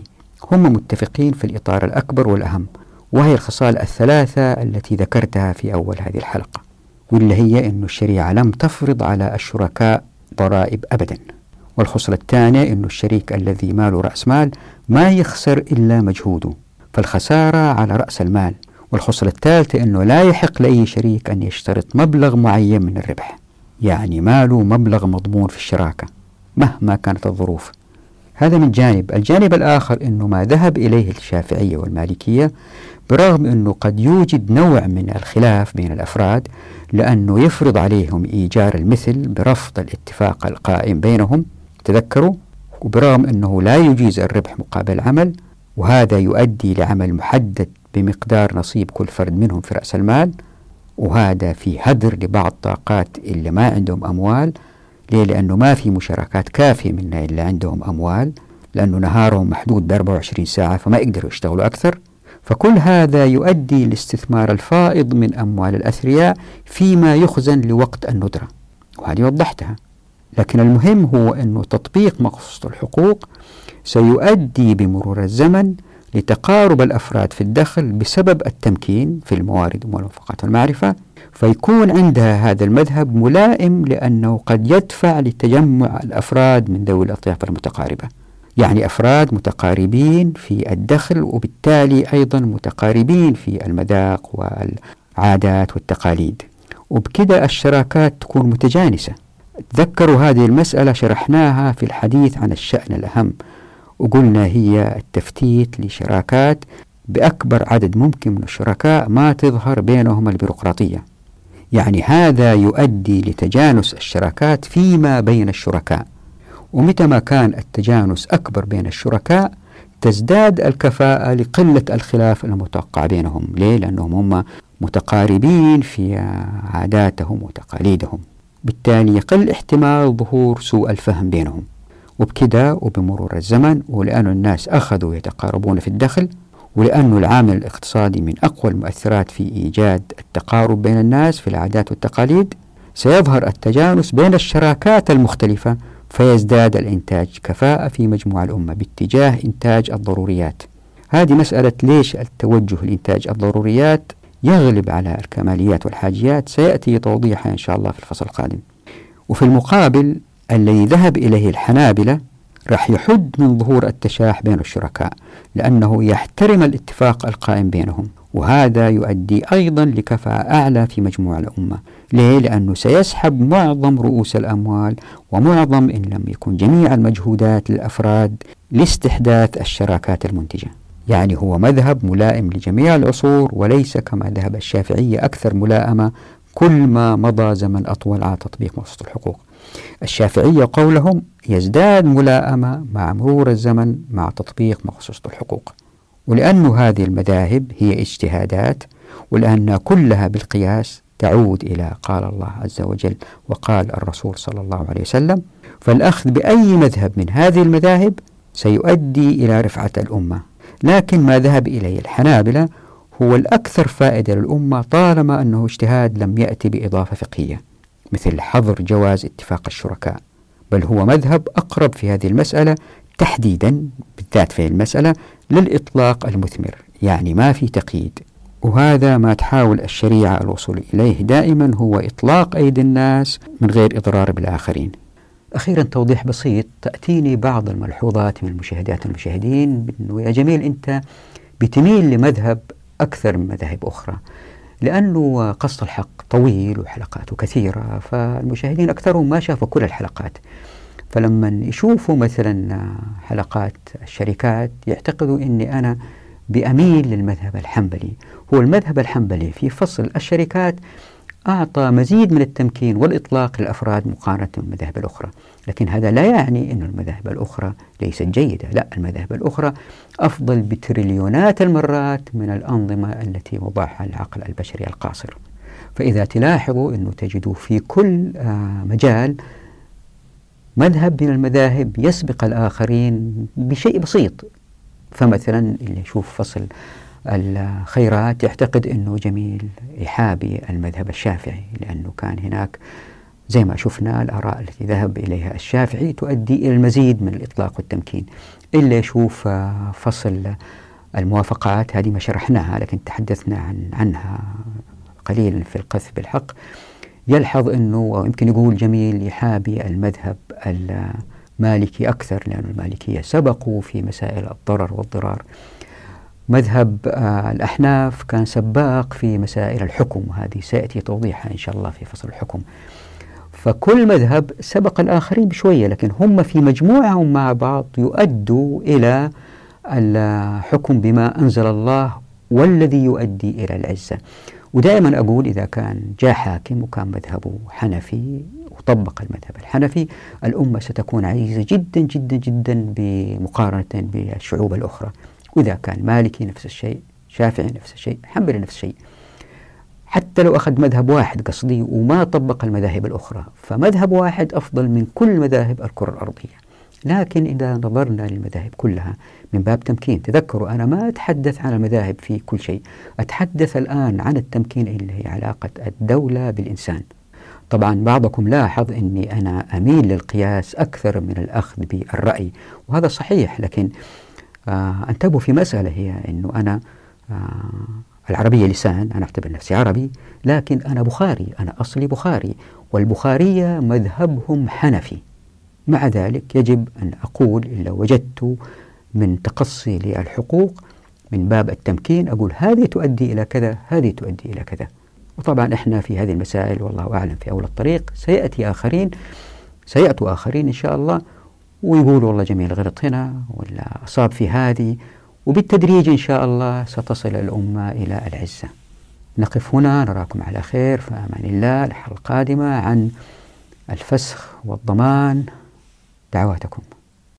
هم متفقين في الإطار الأكبر والأهم وهي الخصال الثلاثة التي ذكرتها في أول هذه الحلقة. واللي هي أن الشريعة لم تفرض على الشركاء ضرائب أبدا. والخصلة الثانية أن الشريك الذي ماله رأس مال ما يخسر إلا مجهوده فالخسارة على رأس المال. والخصلة الثالثة أنه لا يحق لأي شريك أن يشترط مبلغ معين من الربح يعني ماله مبلغ مضمون في الشراكة مهما كانت الظروف. هذا من جانب. الجانب الآخر أنه ما ذهب إليه الشافعية والمالكية برغم أنه قد يوجد نوع من الخلاف بين الأفراد لأنه يفرض عليهم إيجار المثل برفض الاتفاق القائم بينهم تذكروا؟ وبرغم أنه لا يجيز الربح مقابل عمل وهذا يؤدي لعمل محدد بمقدار نصيب كل فرد منهم في رأس المال وهذا في هدر لبعض طاقات اللي ما عندهم أموال ليه؟ لأنه ما في مشاركات كافية من اللي عندهم أموال لأنه نهارهم محدود ب 24 ساعة فما يقدروا يشتغلوا أكثر فكل هذا يؤدي لاستثمار الفائض من أموال الأثرياء فيما يخزن لوقت الندرة وهذه وضحتها لكن المهم هو أنه تطبيق مقصود الحقوق سيؤدي بمرور الزمن لتقارب الأفراد في الدخل بسبب التمكين في الموارد والموافقات والمعرفة فيكون عندها هذا المذهب ملائم لأنه قد يدفع لتجمع الأفراد من ذوي الأطياف المتقاربة. يعني أفراد متقاربين في الدخل وبالتالي أيضا متقاربين في المذاق والعادات والتقاليد. وبكذا الشراكات تكون متجانسة. تذكروا هذه المسألة شرحناها في الحديث عن الشأن الأهم. وقلنا هي التفتيت لشراكات بأكبر عدد ممكن من الشركاء ما تظهر بينهم البيروقراطية. يعني هذا يؤدي لتجانس الشراكات فيما بين الشركاء. ومتى ما كان التجانس أكبر بين الشركاء تزداد الكفاءة لقلة الخلاف المتوقع بينهم. ليه؟ لأنهم هم متقاربين في عاداتهم وتقاليدهم. بالتالي يقل احتمال ظهور سوء الفهم بينهم. وبكذا وبمرور الزمن ولأن الناس أخذوا يتقاربون في الدخل ولأن العامل الاقتصادي من أقوى المؤثرات في إيجاد التقارب بين الناس في العادات والتقاليد سيظهر التجانس بين الشراكات المختلفة فيزداد الإنتاج كفاءة في مجموع الأمة باتجاه إنتاج الضروريات. هذه مسألة ليش التوجه لإنتاج الضروريات يغلب على الكماليات والحاجيات؟ سيأتي توضيحها إن شاء الله في الفصل القادم. وفي المقابل الذي ذهب إليه الحنابلة راح يحد من ظهور التشاح بين الشركاء لأنه يحترم الاتفاق القائم بينهم وهذا يؤدي أيضا لكفاءة أعلى في مجموع الأمة. ليه؟ لأنه سيسحب معظم رؤوس الأموال ومعظم إن لم يكن جميع المجهودات للأفراد لاستحداث الشراكات المنتجة. يعني هو مذهب ملائم لجميع العصور وليس كما ذهب الشافعية أكثر ملائمة كل ما مضى زمن أطول على تطبيق مقصود الحقوق. الشافعية قولهم يزداد ملائمة مع مرور الزمن مع تطبيق مقصود الحقوق ولأن هذه المذاهب هي اجتهادات ولأن كلها بالقياس تعود إلى قال الله عز وجل وقال الرسول صلى الله عليه وسلم فالأخذ بأي مذهب من هذه المذاهب سيؤدي إلى رفعة الأمة لكن ما ذهب إليه الحنابلة هو الأكثر فائدة للأمة طالما أنه اجتهاد لم يأتي بإضافة فقهية. مثل حظر جواز اتفاق الشركاء بل هو مذهب أقرب في هذه المسألة تحديدا بالذات في المسألة للإطلاق المثمر يعني ما في تقييد. وهذا ما تحاول الشريعة الوصول إليه دائما هو إطلاق أيدي الناس من غير إضرار بالآخرين. أخيرا توضيح بسيط تأتيني بعض الملحوظات من المشاهدات والمشاهدين أنه يا جميل أنت بتميل لمذهب أكثر من مذاهب أخرى. لأنه قص الحق طويل وحلقاته كثيرة فالمشاهدين أكثرهم ما شافوا كل الحلقات. فلما يشوفوا مثلا حلقات الشركات يعتقدوا أني أنا بأميل للمذهب الحنبلي. هو المذهب الحنبلي في فصل الشركات أعطى مزيد من التمكين والإطلاق للأفراد مقارنة بالمذاهب الأخرى. لكن هذا لا يعني أن المذاهب الأخرى ليست جيدة. لا المذاهب الأخرى أفضل بتريليونات المرات من الأنظمة التي وضعها العقل البشري القاصر. فإذا تلاحظوا أنه تجدوا في كل آه، مجال مذهب من المذاهب يسبق الآخرين بشيء بسيط. فمثلا اللي يشوف فصل الخيرات يعتقد أنه جميل يحابي المذهب الشافعي لأنه كان هناك زي ما شفنا الآراء التي ذهب إليها الشافعي تؤدي إلى المزيد من الإطلاق والتمكين. إلا يشوف فصل الموافقات هذه ما شرحناها لكن تحدثنا عن عنها قليلا في القذف بالحق. يلحظ أنه يمكن يقول جميل يحابي المذهب مالكي أكثر لأن المالكية سبقوا في مسائل الضرر والضرار. مذهب آه الأحناف كان سباق في مسائل الحكم وهذه سيأتي توضيحها إن شاء الله في فصل الحكم. فكل مذهب سبق الآخرين بشوية لكن هم في مجموعهم مع بعض يؤدوا إلى الحكم بما أنزل الله والذي يؤدي إلى العزة. ودائما أقول إذا كان جاء حاكم وكان مذهبه حنفي وطبق المذهب الحنفي الأمة ستكون عزيزة جدا جدا جدا بمقارنة بالشعوب الأخرى. وإذا كان مالكي نفس الشيء شافعي نفس الشيء حنبلي نفس الشيء. حتى لو أخذ مذهب واحد قصدي وما طبق المذاهب الأخرى فمذهب واحد أفضل من كل مذاهب الكرة الأرضية. لكن إذا نظرنا للمذاهب كلها من باب تمكين تذكروا أنا ما أتحدث عن المذاهب في كل شيء أتحدث الآن عن التمكين اللي هي علاقة الدولة بالإنسان. طبعا بعضكم لاحظ أني أنا أميل للقياس أكثر من الأخذ بالرأي وهذا صحيح لكن آه انتبهوا في مسألة هي أنه أنا آه العربية لسان أنا أعتبر نفسي عربي لكن أنا بخاري أنا أصلي بخاري والبخارية مذهبهم حنفي. مع ذلك يجب أن أقول إن لو وجدت من تقصي للحقوق من باب التمكين أقول هذه تؤدي إلى كذا هذه تؤدي إلى كذا. وطبعا إحنا في هذه المسائل والله أعلم في أول الطريق سيأتي آخرين سيأتوا آخرين إن شاء الله. ويقولوا والله جميل غلط هنا ولا أصاب في هذه. وبالتدريج إن شاء الله ستصل الأمة إلى العزة. نقف هنا نراكم على خير. في أمان الله. الحلقة القادمة عن الفسخ والضمان. دعواتكم.